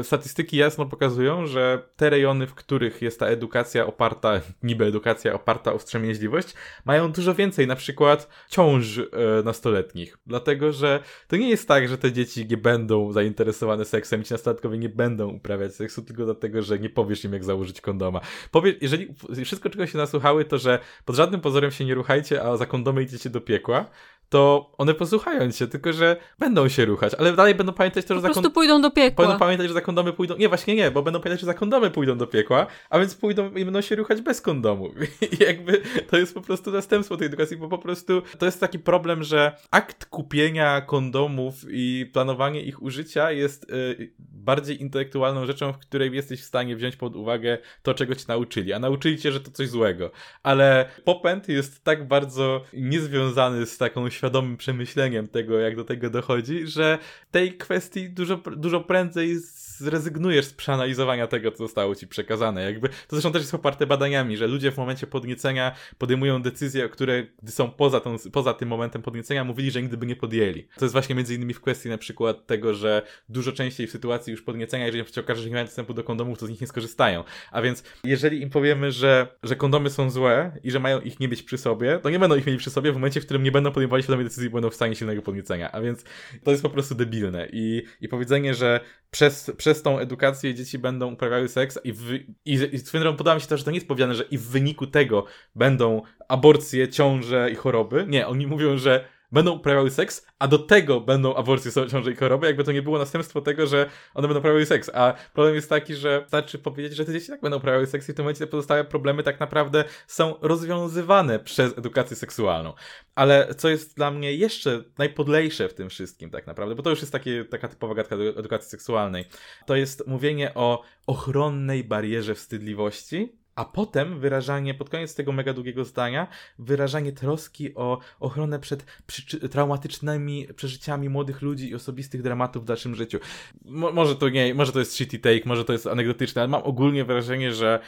Y, statystyki jasno pokazują, że te rejony, w których jest ta edukacja oparta, niby edukacja oparta o wstrzemięźliwość, mają dużo więcej na przykład ciąż y, nastoletnich, dlatego że to nie jest tak, że te dzieci nie będą zainteresowane seksem, ci nastolatkowie nie będą będą uprawiać seksu tylko dlatego, że nie powiesz im, jak założyć kondoma. Powie, jeżeli wszystko, czego się nasłuchały, to że pod żadnym pozorem się nie ruchajcie, a za kondomy idziecie do piekła, to one posłuchają cię, tylko że będą się ruchać, ale dalej będą pamiętać to, że po prostu pójdą do piekła. Będą pamiętać, że za kondomy pójdą. Nie, właśnie nie, bo będą pamiętać, że za kondomy pójdą do piekła, a więc pójdą i będą się ruchać bez kondomu. I jakby to jest po prostu następstwo tej edukacji, bo po prostu to jest taki problem, że akt kupienia kondomów i planowanie ich użycia jest y, bardziej intelektualną rzeczą, w której jesteś w stanie wziąć pod uwagę to, czego ci nauczyli. A nauczyli cię, że to coś złego. Ale popęd jest tak bardzo niezwiązany z taką świadomym przemyśleniem tego, jak do tego dochodzi, że tej kwestii dużo, dużo prędzej zrezygnujesz z przeanalizowania tego, co zostało ci przekazane. Jakby, to zresztą też jest poparte badaniami, że ludzie w momencie podniecenia podejmują decyzje, które gdy są poza, tą, poza tym momentem podniecenia, mówili, że nigdy by nie podjęli. To jest właśnie między innymi w kwestii na przykład tego, że dużo częściej w sytuacji już podniecenia, jeżeli się okaże, że nie mają dostępu do kondomów, to z nich nie skorzystają. A więc jeżeli im powiemy, że, że kondomy są złe i że mają ich nie mieć przy sobie, to nie będą ich mieli przy sobie w momencie, w którym nie będą podejmowali świadomej decyzji, będą w stanie silnego podniecenia. A więc to jest po prostu debilne. I, i powiedzenie, że przez, przez tą edukację dzieci będą uprawiały seks i, w, i, i drogą podoba mi się to, że to nie jest powiedziane, że i w wyniku tego będą aborcje, ciąże i choroby. Nie, oni mówią, że będą uprawiały seks, a do tego będą aborcje, ciąże i choroby, jakby to nie było następstwo tego, że one będą uprawiały seks. A problem jest taki, że wystarczy powiedzieć, że te dzieci tak będą uprawiały seks i w tym momencie te pozostałe problemy tak naprawdę są rozwiązywane przez edukację seksualną. Ale co jest dla mnie jeszcze najpodlejsze w tym wszystkim tak naprawdę, bo to już jest takie, taka typowa gadka do edukacji seksualnej, to jest mówienie o ochronnej barierze wstydliwości, a potem wyrażanie, pod koniec tego mega długiego zdania, wyrażanie troski o ochronę przed traumatycznymi przeżyciami młodych ludzi i osobistych dramatów w dalszym życiu. Mo może to nie, może to jest shitty take, może to jest anegdotyczne, ale mam ogólnie wrażenie, że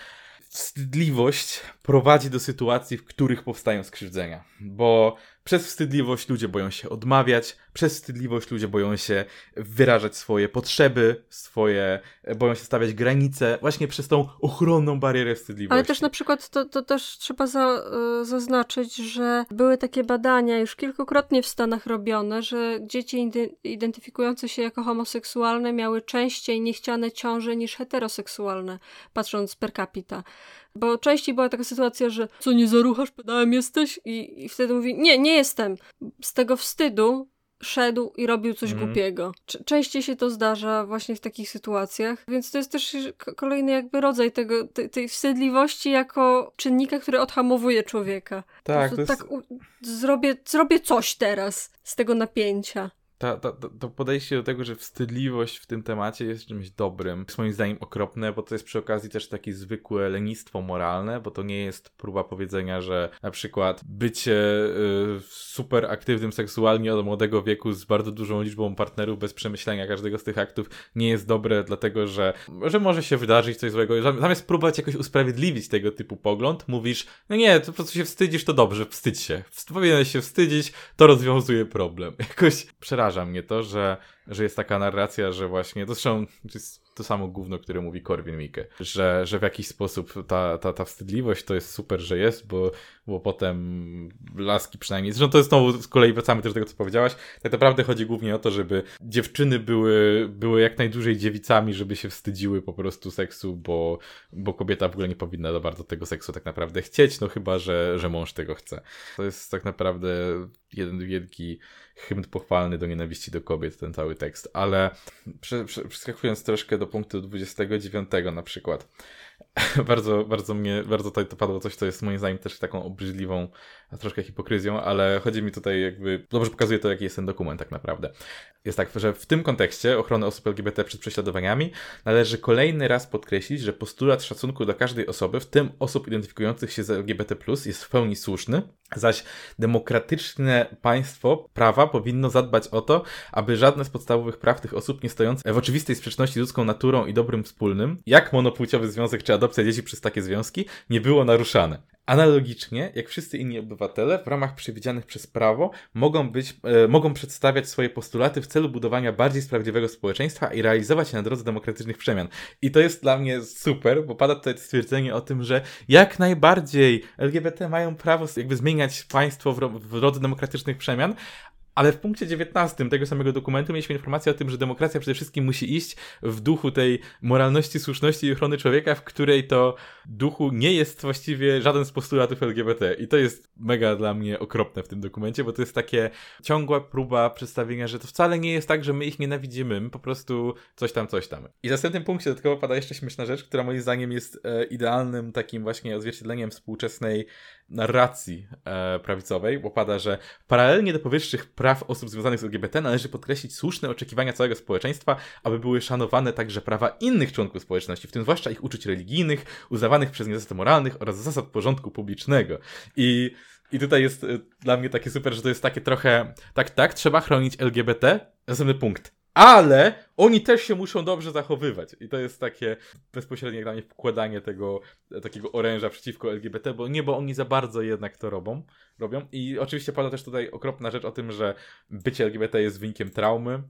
wstydliwość prowadzi do sytuacji, w których powstają skrzywdzenia. Bo przez wstydliwość ludzie boją się odmawiać, przez wstydliwość ludzie boją się wyrażać swoje potrzeby, swoje, boją się stawiać granice, właśnie przez tą ochronną barierę wstydliwości. Ale też na przykład to, to też trzeba za, y, zaznaczyć, że były takie badania już kilkukrotnie w Stanach robione, że dzieci identyfikujące się jako homoseksualne miały częściej niechciane ciąże niż heteroseksualne, patrząc per capita. Bo częściej była taka sytuacja, że co nie zaruchasz, pedałem jesteś? I, I wtedy mówi, nie, nie jestem. Z tego wstydu szedł i robił coś mm. głupiego. Częściej się to zdarza właśnie w takich sytuacjach, więc to jest też kolejny jakby rodzaj tego, tej, tej wstydliwości jako czynnika, który odhamowuje człowieka. Tak, to jest... tak zrobię, zrobię coś teraz z tego napięcia ta, ta, to podejście do tego, że wstydliwość w tym temacie jest czymś dobrym, jest moim zdaniem okropne, bo to jest przy okazji też takie zwykłe lenistwo moralne, bo to nie jest próba powiedzenia, że na przykład bycie y, super aktywnym seksualnie od młodego wieku z bardzo dużą liczbą partnerów bez przemyślenia każdego z tych aktów nie jest dobre, dlatego że, że może się wydarzyć coś złego. Zamiast próbować jakoś usprawiedliwić tego typu pogląd, mówisz, no nie, to po prostu się wstydzisz, to dobrze, wstydź się. Powinieneś się wstydzić, to rozwiązuje problem. Jakoś przeraża przeraża mnie to, że że jest taka narracja, że właśnie, to zresztą jest to samo gówno, które mówi Korwin Mikke, że, że w jakiś sposób ta, ta, ta wstydliwość to jest super, że jest, bo, bo potem laski przynajmniej, zresztą to jest znowu, z kolei wracamy też do tego, co powiedziałaś, tak naprawdę chodzi głównie o to, żeby dziewczyny były, były jak najdłużej dziewicami, żeby się wstydziły po prostu seksu, bo, bo kobieta w ogóle nie powinna za bardzo tego seksu tak naprawdę chcieć, no chyba, że, że mąż tego chce. To jest tak naprawdę jeden wielki hymn pochwalny do nienawiści do kobiet, ten cały tekst. Ale przeskakując troszkę do punktu 29 na przykład, bardzo, bardzo mnie, bardzo tutaj to padło coś, co jest moim zdaniem też taką obrzydliwą, troszkę hipokryzją, ale chodzi mi tutaj jakby, dobrze pokazuje to, jaki jest ten dokument tak naprawdę. Jest tak, że w tym kontekście ochrony osób LGBT przed prześladowaniami należy kolejny raz podkreślić, że postulat szacunku dla każdej osoby, w tym osób identyfikujących się z LGBT+, jest w pełni słuszny, zaś demokratyczne państwo prawa powinno zadbać o to, aby żadne z podstawowych praw tych osób nie stojące w oczywistej sprzeczności z ludzką naturą i dobrym wspólnym, jak monopłciowy związek czy adopcja dzieci przez takie związki, nie było naruszane. Analogicznie, jak wszyscy inni obywatele, w ramach przewidzianych przez prawo, mogą, być, e, mogą przedstawiać swoje postulaty w celu budowania bardziej sprawiedliwego społeczeństwa i realizować się na drodze demokratycznych przemian. I to jest dla mnie super, bo pada tutaj stwierdzenie o tym, że jak najbardziej LGBT mają prawo jakby zmieniać państwo w, w drodze demokratycznych przemian, ale w punkcie 19 tego samego dokumentu mieliśmy informację o tym, że demokracja przede wszystkim musi iść w duchu tej moralności, słuszności i ochrony człowieka, w której to duchu nie jest właściwie żaden z postulatów LGBT. I to jest mega dla mnie okropne w tym dokumencie, bo to jest takie ciągła próba przedstawienia, że to wcale nie jest tak, że my ich nienawidzimy, my po prostu coś tam, coś tam. I w następnym punkcie dodatkowo pada jeszcze śmieszna rzecz, która moim zdaniem jest e, idealnym takim właśnie odzwierciedleniem współczesnej narracji e, prawicowej, bo pada, że paralelnie do powyższych praw osób związanych z LGBT należy podkreślić słuszne oczekiwania całego społeczeństwa, aby były szanowane także prawa innych członków społeczności, w tym zwłaszcza ich uczuć religijnych, uznawanych przez nie zasad moralnych oraz zasad porządku publicznego. I i tutaj jest y, dla mnie takie super, że to jest takie trochę, tak, tak, trzeba chronić LGBT. Następny punkt ale oni też się muszą dobrze zachowywać. I to jest takie bezpośrednie dla mnie wkładanie tego takiego oręża przeciwko LGBT, bo nie, bo oni za bardzo jednak to robią. robią. I oczywiście pada też tutaj okropna rzecz o tym, że bycie LGBT jest wynikiem traumy.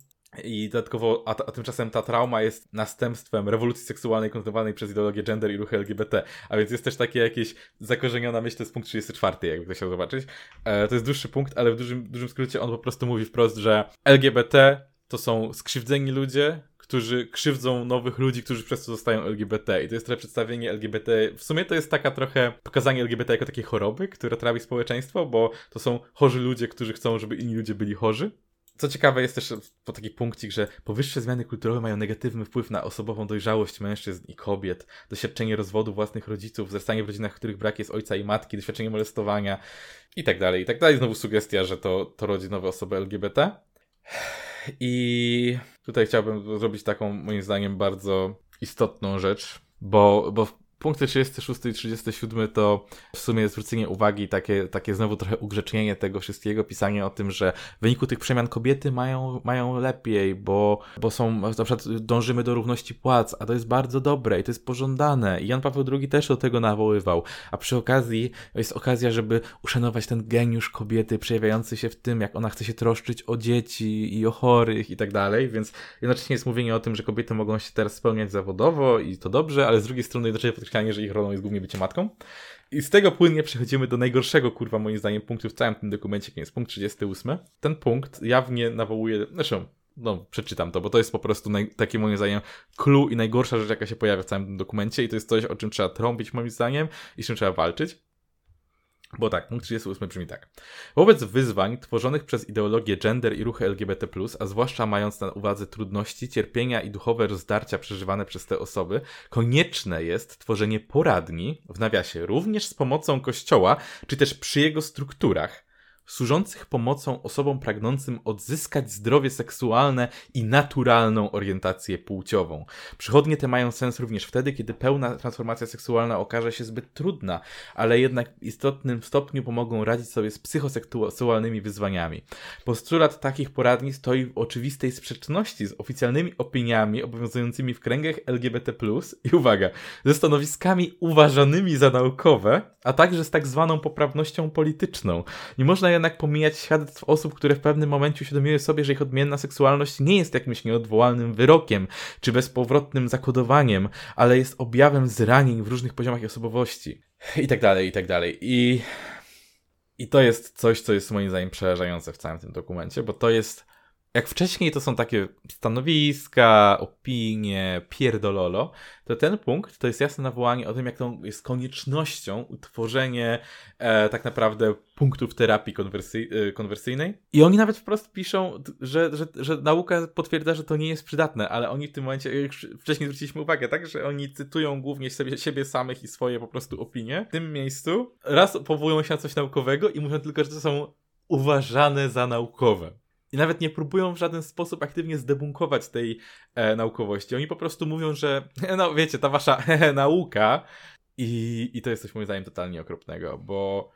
I dodatkowo, a, a, tymczasem ta trauma jest następstwem rewolucji seksualnej kontynuowanej przez ideologię gender i ruchy LGBT. A więc jest też takie jakieś zakorzeniona myśl, to jest punkt 34, jakby chciał zobaczyć. E, to jest dłuższy punkt, ale w dużym, dużym skrócie on po prostu mówi wprost, że LGBT to są skrzywdzeni ludzie, którzy krzywdzą nowych ludzi, którzy przez to zostają LGBT. I to jest trochę przedstawienie LGBT. W sumie to jest taka trochę pokazanie LGBT jako takiej choroby, która trawi społeczeństwo, bo to są chorzy ludzie, którzy chcą, żeby inni ludzie byli chorzy. Co ciekawe jest też po taki punkcik, że powyższe zmiany kulturowe mają negatywny wpływ na osobową dojrzałość mężczyzn i kobiet, doświadczenie rozwodu własnych rodziców, zrastanie w rodzinach, w których brak jest ojca i matki, doświadczenie molestowania i tak dalej, i tak dalej. Znowu sugestia, że to, to rodzi nowe osoby LGBT. I tutaj chciałbym zrobić taką, moim zdaniem, bardzo istotną rzecz, bo, bo Punkty 36 i 37 to w sumie zwrócenie uwagi, takie, takie znowu trochę ugrzecznienie tego wszystkiego, pisanie o tym, że w wyniku tych przemian kobiety mają, mają lepiej, bo, bo są, na przykład dążymy do równości płac, a to jest bardzo dobre i to jest pożądane. I Jan Paweł II też do tego nawoływał. A przy okazji jest okazja, żeby uszanować ten geniusz kobiety przejawiający się w tym, jak ona chce się troszczyć o dzieci i o chorych i tak dalej, więc jednocześnie jest mówienie o tym, że kobiety mogą się teraz spełniać zawodowo i to dobrze, ale z drugiej strony jednocześnie podkreślanie, że ich rolą jest głównie bycie matką. I z tego płynnie przechodzimy do najgorszego, kurwa, moim zdaniem, punktu w całym tym dokumencie, kim jest punkt 38. Ten punkt jawnie nawołuje, zresztą, no, przeczytam to, bo to jest po prostu naj, takie moim zdaniem clue i najgorsza rzecz, jaka się pojawia w całym tym dokumencie i to jest coś, o czym trzeba trąbić moim zdaniem i z czym trzeba walczyć. Bo tak, punkt 38 brzmi tak. Wobec wyzwań tworzonych przez ideologię gender i ruchy LGBT, a zwłaszcza mając na uwadze trudności, cierpienia i duchowe rozdarcia przeżywane przez te osoby, konieczne jest tworzenie poradni, w nawiasie również z pomocą Kościoła, czy też przy jego strukturach, służących pomocą osobom pragnącym odzyskać zdrowie seksualne i naturalną orientację płciową. Przychodnie te mają sens również wtedy, kiedy pełna transformacja seksualna okaże się zbyt trudna, ale jednak w istotnym stopniu pomogą radzić sobie z psychoseksualnymi wyzwaniami. Postulat takich poradni stoi w oczywistej sprzeczności z oficjalnymi opiniami obowiązującymi w kręgach LGBT+, i uwaga, ze stanowiskami uważanymi za naukowe, a także z tak zwaną poprawnością polityczną. Nie można jednak pomijać świadectw osób, które w pewnym momencie uświadomiły sobie, że ich odmienna seksualność nie jest jakimś nieodwołalnym wyrokiem, czy bezpowrotnym zakodowaniem, ale jest objawem zranień w różnych poziomach osobowości. I tak dalej, i tak dalej. I, I to jest coś, co jest moim zdaniem przerażające w całym tym dokumencie, bo to jest jak wcześniej to są takie stanowiska, opinie, pierdololo, to ten punkt to jest jasne nawołanie o tym, jak to jest koniecznością utworzenie e, tak naprawdę punktów terapii konwersy, e, konwersyjnej. I oni nawet wprost piszą, że, że, że nauka potwierdza, że to nie jest przydatne, ale oni w tym momencie, jak wcześniej zwróciliśmy uwagę, tak, że oni cytują głównie sobie, siebie samych i swoje po prostu opinie. W tym miejscu raz powołują się na coś naukowego i mówią tylko, że to są uważane za naukowe. I nawet nie próbują w żaden sposób aktywnie zdebunkować tej e, naukowości. Oni po prostu mówią, że no wiecie, ta wasza nauka i, i to jest coś moim zdaniem totalnie okropnego, bo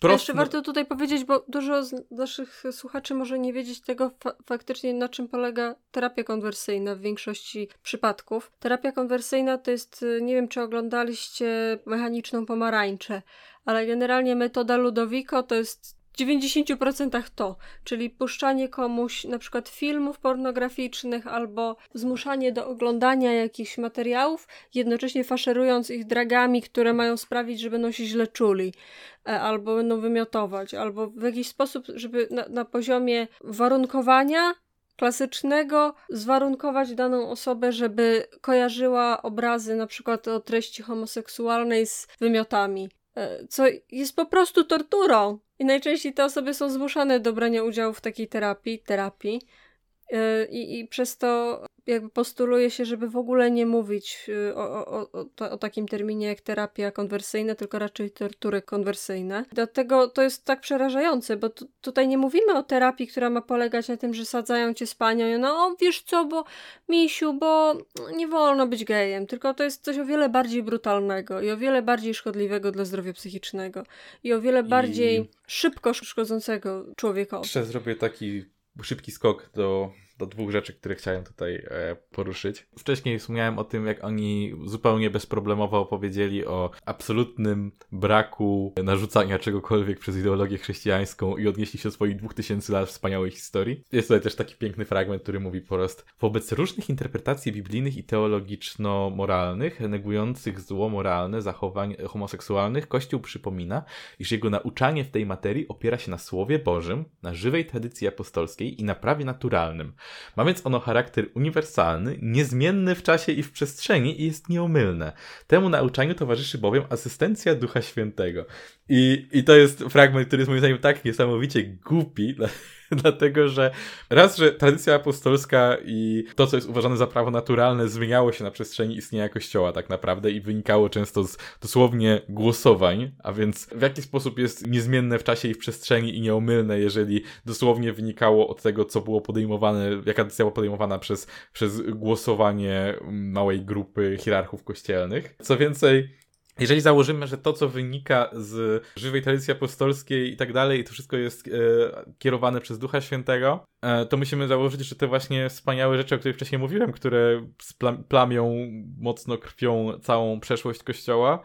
Prost, Jeszcze warto tutaj powiedzieć, bo dużo z naszych słuchaczy może nie wiedzieć tego fa faktycznie, na czym polega terapia konwersyjna w większości przypadków. Terapia konwersyjna to jest, nie wiem czy oglądaliście mechaniczną pomarańczę, ale generalnie metoda Ludowiko to jest 90% to, czyli puszczanie komuś na przykład filmów pornograficznych albo zmuszanie do oglądania jakichś materiałów, jednocześnie faszerując ich dragami, które mają sprawić, że będą się źle czuli, e, albo będą wymiotować, albo w jakiś sposób, żeby na, na poziomie warunkowania klasycznego zwarunkować daną osobę, żeby kojarzyła obrazy na przykład o treści homoseksualnej z wymiotami. E, co jest po prostu torturą. I najczęściej te osoby są zmuszane do brania udziału w takiej terapii, terapii. E, I, I przez to jakby postuluje się, żeby w ogóle nie mówić y, o, o, o, o, takim terminie jak terapia konwersyjna, tylko raczej tortury konwersyjne. Dlatego to jest tak przerażające, bo tutaj nie mówimy o terapii, która ma polegać na tym, że sadzają cię z panią, no wiesz co, bo misiu, bo nie wolno być gejem, tylko to jest coś o wiele bardziej brutalnego i o wiele bardziej szkodliwego dla zdrowia psychicznego i o wiele bardziej I... szybko szkodzącego człowiekowi. Jeszcze zrobię taki szybki skok do do dwóch rzeczy, które chciałem tutaj e, poruszyć. Wcześniej wspomniałem o tym, jak oni zupełnie bezproblemowo opowiedzieli o absolutnym braku narzucania czegokolwiek przez ideologię chrześcijańską i odnieśli się do swoich dwóch tysięcy lat wspaniałej historii. Jest tutaj też taki piękny fragment, który mówi po prostu wobec różnych interpretacji biblijnych i teologiczno-moralnych, negujących zło moralne zachowań homoseksualnych, Kościół przypomina, iż jego nauczanie w tej materii opiera się na Słowie Bożym, na żywej tradycji apostolskiej i na prawie naturalnym, ma więc ono charakter uniwersalny, niezmienny w czasie i w przestrzeni i jest nieomylne. Temu nauczaniu towarzyszy bowiem asystencja Ducha Świętego. I, I to jest fragment, który jest moim zdaniem tak niesamowicie głupi, dlatego że raz, że tradycja apostolska i to, co jest uważane za prawo naturalne, zmieniało się na przestrzeni istnienia Kościoła tak naprawdę i wynikało często z dosłownie głosowań, a więc w jaki sposób jest niezmienne w czasie i w przestrzeni i nieomylne, jeżeli dosłownie wynikało od tego, co było podejmowane, jaka decyzja była podejmowana przez, przez głosowanie małej grupy hierarchów kościelnych. Co więcej, jeżeli założymy, że to, co wynika z żywej tradycji apostolskiej i tak dalej, i to wszystko jest e, kierowane przez Ducha Świętego, e, to musimy założyć, że te właśnie wspaniałe rzeczy, o których wcześniej mówiłem, które plamią mocno krwią całą przeszłość Kościoła,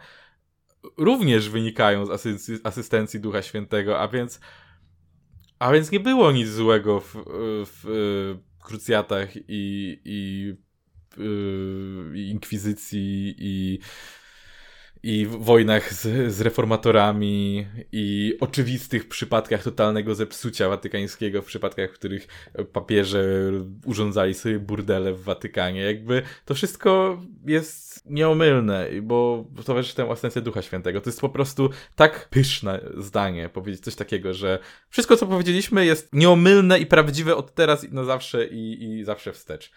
również wynikają z asy asystencji Ducha Świętego, a więc a więc nie było nic złego w, w, w krucjatach i, i, i inkwizycji i i w wojnach z, z, reformatorami i oczywistych przypadkach totalnego zepsucia watykańskiego, w przypadkach, w których papieże urządzali sobie burdele w Watykanie. Jakby to wszystko jest nieomylne, bo towarzyszy temu asystencja Ducha Świętego. To jest po prostu tak pyszne zdanie, powiedzieć coś takiego, że wszystko, co powiedzieliśmy jest nieomylne i prawdziwe od teraz i na zawsze i, i zawsze wstecz.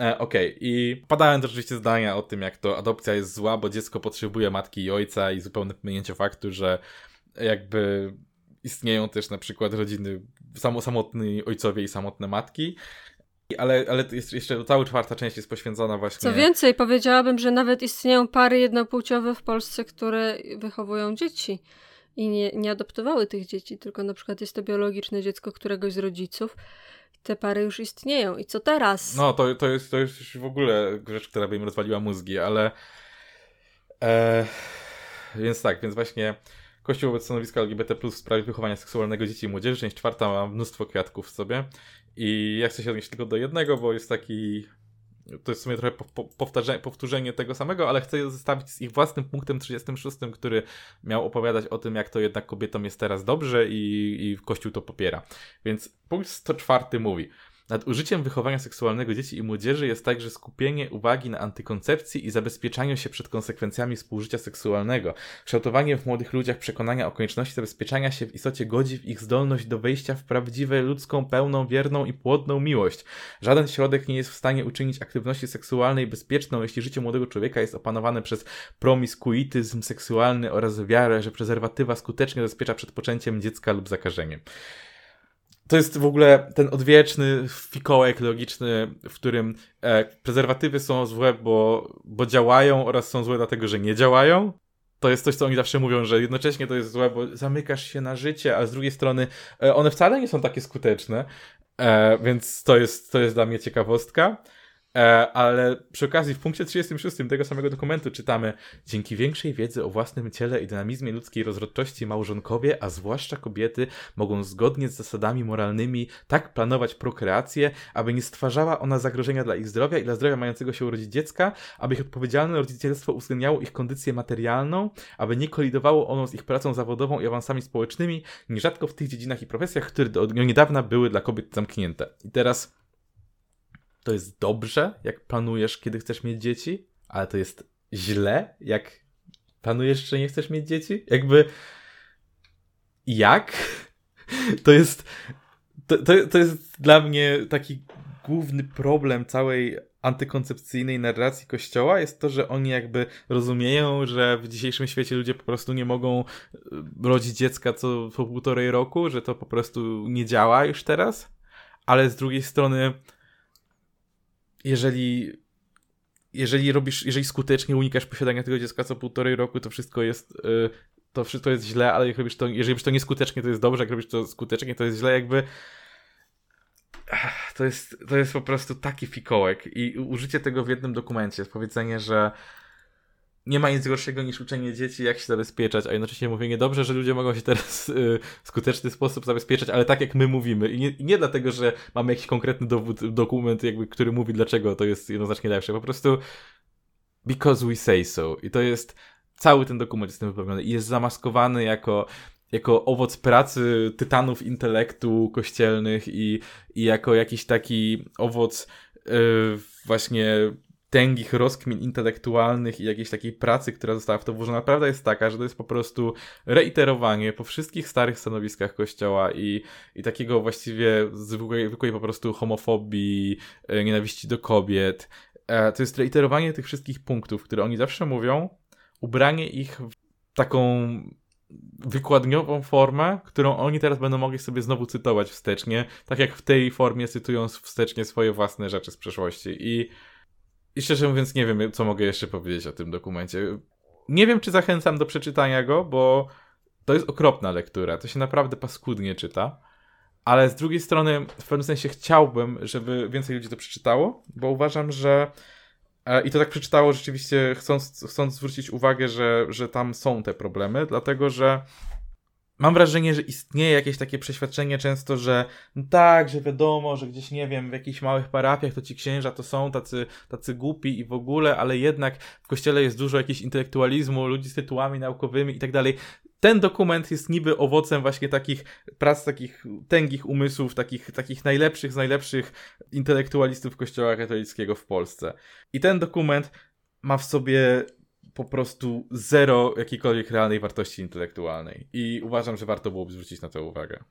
E, Okej, okay. i padają też oczywiście zdania o tym, jak to adopcja jest zła, bo dziecko potrzebuje matki i ojca i zupełne pominięcie faktu, że jakby istnieją też na przykład rodziny samo, samotni ojcowie i samotne matki. Ale, ale jest jeszcze cała czwarta część jest poświęcona właśnie. Co więcej, powiedziałabym, że nawet istnieją pary jednopłciowe w Polsce, które wychowują dzieci i nie, nie adoptowały tych dzieci, tylko na przykład jest to biologiczne dziecko któregoś z rodziców te pary już istnieją. I co teraz? No, to, to, jest, to jest w ogóle rzecz, która by im rozwaliła mózgi, ale. E, więc tak, więc właśnie Kościół wobec stanowiska LGBT w sprawie wychowania seksualnego dzieci i młodzieży. Część czwarta ma mnóstwo kwiatków w sobie. I ja chcę się odnieść tylko do jednego, bo jest taki to jest w sumie trochę powtórzenie tego samego, ale chcę je zestawić z ich własnym punktem 36, który miał opowiadać o tym, jak to jednak kobietom jest teraz dobrze i, i Kościół to popiera. Więc punkt 104 mówi: nad użyciem wychowania seksualnego dzieci i młodzieży jest także skupienie uwagi na antykoncepcji i zabezpieczaniu się przed konsekwencjami współżycia seksualnego. Kształtowanie w młodych ludziach przekonania o konieczności zabezpieczania się w istocie godzi w ich zdolność do wejścia w prawdziwą, ludzką, pełną, wierną i płodną miłość. Żaden środek nie jest w stanie uczynić aktywności seksualnej bezpieczną, jeśli życie młodego człowieka jest opanowane przez promiskuityzm seksualny oraz wiarę, że prezerwatywa skutecznie zabezpiecza przed poczęciem dziecka lub zakażeniem to jest w ogóle ten odwieczny fikołek logiczny, w którym e, prezerwatywy są złe, bo, bo działają oraz są złe dlatego, że nie działają. To jest coś, co oni zawsze mówią, że jednocześnie to jest złe, bo zamykasz się na życie, a z drugiej strony e, one wcale nie są takie skuteczne, e, więc to jest, to jest dla mnie ciekawostka. E, ale przy okazji w punkcie 36 tego samego dokumentu czytamy Dzięki większej wiedzy o własnym ciele i dynamizmie ludzkiej rozrodczości małżonkowie, a zwłaszcza kobiety, mogą zgodnie z zasadami moralnymi tak planować prokreację, aby nie stwarzała ona zagrożenia dla ich zdrowia i dla zdrowia mającego się urodzić dziecka, aby ich odpowiedzialne rodzicielstwo uwzględniało ich kondycję materialną, aby nie kolidowało ono z ich pracą zawodową i awansami społecznymi, nierzadko w tych dziedzinach i profesjach, które do niedawna były dla kobiet zamknięte. I teraz to jest dobrze, jak planujesz, kiedy chcesz mieć dzieci, ale to jest źle, jak planujesz, że nie chcesz mieć dzieci. Jakby. Jak? To jest. To, to, to jest dla mnie taki główny problem całej antykoncepcyjnej narracji kościoła jest to, że oni jakby rozumieją, że w dzisiejszym świecie ludzie po prostu nie mogą e, rodzić dziecka co po półtorej roku, że to po prostu nie działa już teraz, ale z drugiej strony jeżeli jeżeli robisz, jeżeli skutecznie unikasz posiadania tego dziecka co półtorej roku, to wszystko jest yy, to wszystko jest źle, ale jak robisz to, jeżeli robisz to nieskutecznie, to jest dobrze, jak robisz to skutecznie, to jest źle, jakby to jest, to jest po prostu taki fikołek. I użycie tego w jednym dokumencie, powiedzenie, że nie ma nic gorszego niż uczenie dzieci, jak się zabezpieczać, a jednocześnie mówienie dobrze, że ludzie mogą się teraz y, w skuteczny sposób zabezpieczać, ale tak jak my mówimy. I nie, i nie dlatego, że mamy jakiś konkretny dowód, dokument, jakby, który mówi, dlaczego to jest jednoznacznie lepsze. Po prostu because we say so. I to jest cały ten dokument jest tym wypełniony i jest zamaskowany jako jako owoc pracy tytanów intelektu kościelnych i, i jako jakiś taki owoc yy, właśnie tęgich rozkmin intelektualnych i jakiejś takiej pracy, która została w to włożona. Prawda jest taka, że to jest po prostu reiterowanie po wszystkich starych stanowiskach kościoła i, i takiego właściwie zwykłej, zwykłej po prostu homofobii, e, nienawiści do kobiet. E, to jest reiterowanie tych wszystkich punktów, które oni zawsze mówią, ubranie ich w taką wykładniową formę, którą oni teraz będą mogli sobie znowu cytować wstecznie, tak jak w tej formie cytują wstecznie swoje własne rzeczy z przeszłości. I i szczerze mówiąc, nie wiem, co mogę jeszcze powiedzieć o tym dokumencie. Nie wiem, czy zachęcam do przeczytania go, bo to jest okropna lektura. To się naprawdę paskudnie czyta. Ale z drugiej strony, w pewnym sensie chciałbym, żeby więcej ludzi to przeczytało, bo uważam, że. E, I to tak przeczytało rzeczywiście, chcąc, chcąc zwrócić uwagę, że, że tam są te problemy, dlatego że mam wrażenie, że istnieje jakieś takie przeświadczenie często, że no tak, że wiadomo, że gdzieś, nie wiem, w jakichś małych parafiach to ci księża to są tacy, tacy głupi i w ogóle, ale jednak w kościele jest dużo jakiegoś intelektualizmu, ludzi z tytułami naukowymi i tak dalej. Ten dokument jest niby owocem właśnie takich prac, takich tęgich umysłów, takich, takich najlepszych z najlepszych intelektualistów kościoła katolickiego w Polsce. I ten dokument ma w sobie po prostu zero jakiejkolwiek realnej wartości intelektualnej. I uważam, że warto byłoby zwrócić na to uwagę.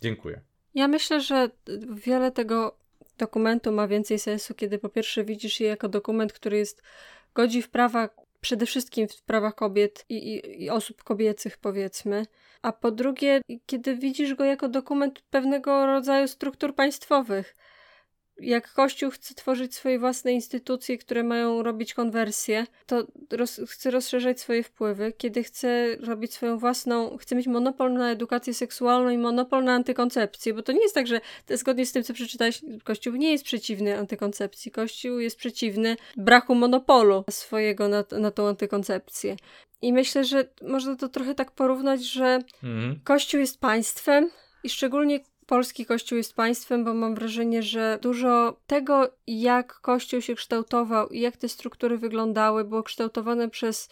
Dziękuję. Ja myślę, że wiele tego dokumentu ma więcej sensu, kiedy po pierwsze widzisz je jako dokument, który jest godzi w prawa, przede wszystkim w prawach kobiet i, i, i osób kobiecych, powiedzmy. A po drugie, kiedy widzisz go jako dokument pewnego rodzaju struktur państwowych jak Kościół chce tworzyć swoje własne instytucje, które mają robić konwersję, to roz, chce rozszerzać swoje wpływy. Kiedy chce robić swoją własną, chce mieć monopol na edukację seksualną i monopol na antykoncepcję, bo to nie jest tak, że zgodnie z tym, co przeczytałeś, Kościół nie jest przeciwny antykoncepcji. Kościół jest przeciwny braku monopolu swojego na, na tą antykoncepcję. I myślę, że można to trochę tak porównać, że mhm. Kościół jest państwem i szczególnie polski Kościół jest państwem, bo mam wrażenie, że dużo tego, jak Kościół się kształtował i jak te struktury wyglądały, było kształtowane przez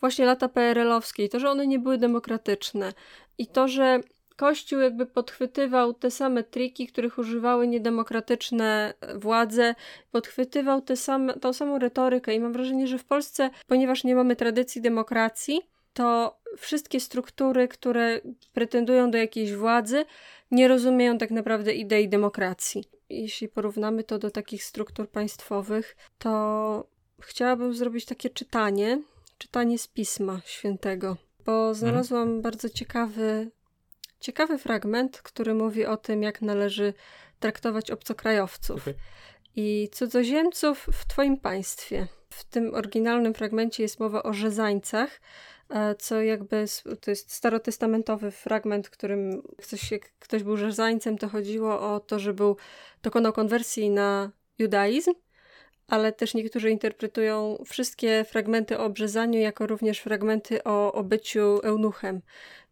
właśnie lata PRL-owskie i to, że one nie były demokratyczne. I to, że Kościół jakby podchwytywał te same triki, których używały niedemokratyczne władze, podchwytywał te same, tą samą retorykę i mam wrażenie, że w Polsce, ponieważ nie mamy tradycji demokracji, to wszystkie struktury, które pretendują do jakiejś władzy, nie rozumieją tak naprawdę idei demokracji. Jeśli porównamy to do takich struktur państwowych, to chciałabym zrobić takie czytanie, czytanie z Pisma Świętego, bo mhm. znalazłam hmm. bardzo ciekawy, ciekawy fragment, który mówi o tym, jak należy traktować obcokrajowców okay. i cudzoziemców w Twoim państwie. W tym oryginalnym fragmencie jest mowa o rzezańcach, co jakby to jest starotestamentowy fragment, którym ktoś, jak ktoś był rzezańcem, to chodziło o to, że był, dokonał konwersji na judaizm, ale też niektórzy interpretują wszystkie fragmenty o obrzezaniu jako również fragmenty o, o byciu eunuchem,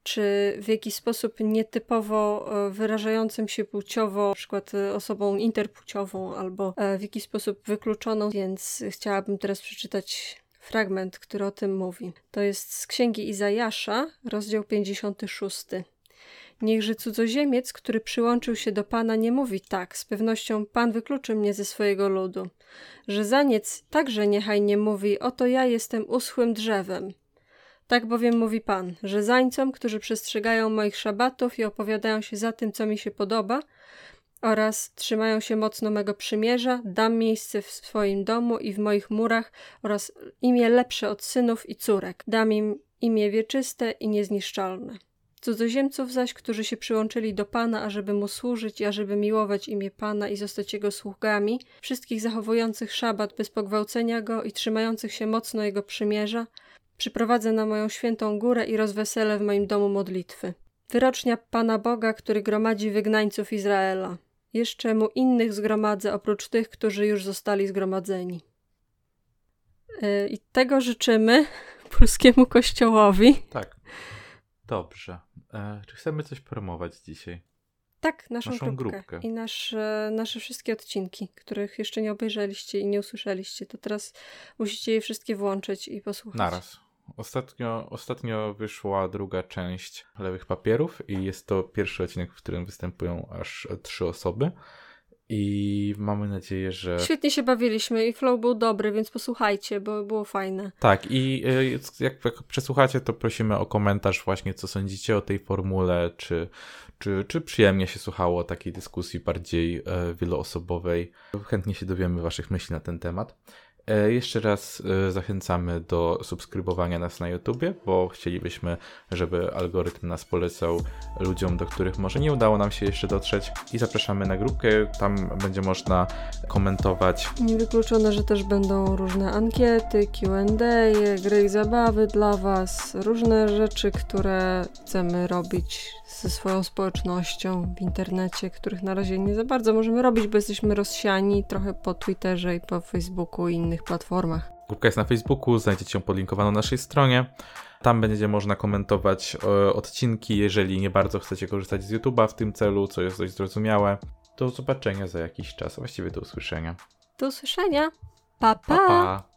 czy w jakiś sposób nietypowo e, wyrażającym się płciowo, na przykład e, osobą interpłciową, albo w jakiś sposób wykluczoną, więc chciałabym teraz przeczytać fragment, który o tym mówi. To jest z księgi Izajasza, rozdział 56. Niechże cudzoziemiec, który przyłączył się do Pana, nie mówi tak, z pewnością Pan wykluczy mnie ze swojego ludu. Że zaniec także niechaj nie mówi, oto ja jestem uschłym drzewem. Tak bowiem mówi Pan, że zańcom, którzy przestrzegają moich szabatów i opowiadają się za tym, co mi się podoba, oraz trzymają się mocno mego przymierza, dam miejsce w swoim domu i w moich murach oraz imię lepsze od synów i córek. Dam im imię wieczyste i niezniszczalne. Cudzoziemców zaś, którzy się przyłączyli do Pana, ażeby Mu służyć i ażeby miłować imię Pana i zostać Jego sługami, wszystkich zachowujących szabat bez pogwałcenia Go i trzymających się mocno Jego przymierza, przyprowadzę na moją świętą górę i rozweselę w moim domu modlitwy. Wyrocznia Pana Boga, który gromadzi wygnańców Izraela jeszcze mu innych zgromadzę, oprócz tych, którzy już zostali zgromadzeni. E, I tego życzymy polskiemu kościołowi. Tak. Dobrze. E, czy chcemy coś promować dzisiaj? Tak, naszą, naszą grupkę. grupkę. I nasze, nasze wszystkie odcinki, których jeszcze nie obejrzeliście i nie usłyszeliście, to teraz musicie je wszystkie włączyć i posłuchać. Naraz. Ostatnio, ostatnio wyszła druga część Lewych Papierów i jest to pierwszy odcinek, w którym występują aż trzy osoby. I mamy nadzieję, że. Świetnie się bawiliśmy i flow był dobry, więc posłuchajcie, bo było fajne. Tak, i e, jak, jak przesłuchacie, to prosimy o komentarz, właśnie co sądzicie o tej formule, czy, czy, czy przyjemnie się słuchało takiej dyskusji bardziej e, wieloosobowej. Chętnie się dowiemy Waszych myśli na ten temat. E, jeszcze raz e, zachęcamy do subskrybowania nas na YouTubie, bo chcielibyśmy, żeby algorytm nas polecał ludziom, do których może nie udało nam się jeszcze dotrzeć. I zapraszamy na grupkę, tam będzie można komentować. Niewykluczone, że też będą różne ankiety, QA, gry i zabawy dla Was, różne rzeczy, które chcemy robić ze swoją społecznością w internecie, których na razie nie za bardzo możemy robić, bo jesteśmy rozsiani trochę po Twitterze i po Facebooku i innych platformach. Grupka jest na Facebooku, znajdziecie ją podlinkowaną na naszej stronie. Tam będzie można komentować e, odcinki, jeżeli nie bardzo chcecie korzystać z YouTube'a w tym celu, co jest dość zrozumiałe. Do zobaczenia za jakiś czas, właściwie do usłyszenia. Do usłyszenia. Pa, pa. pa, pa.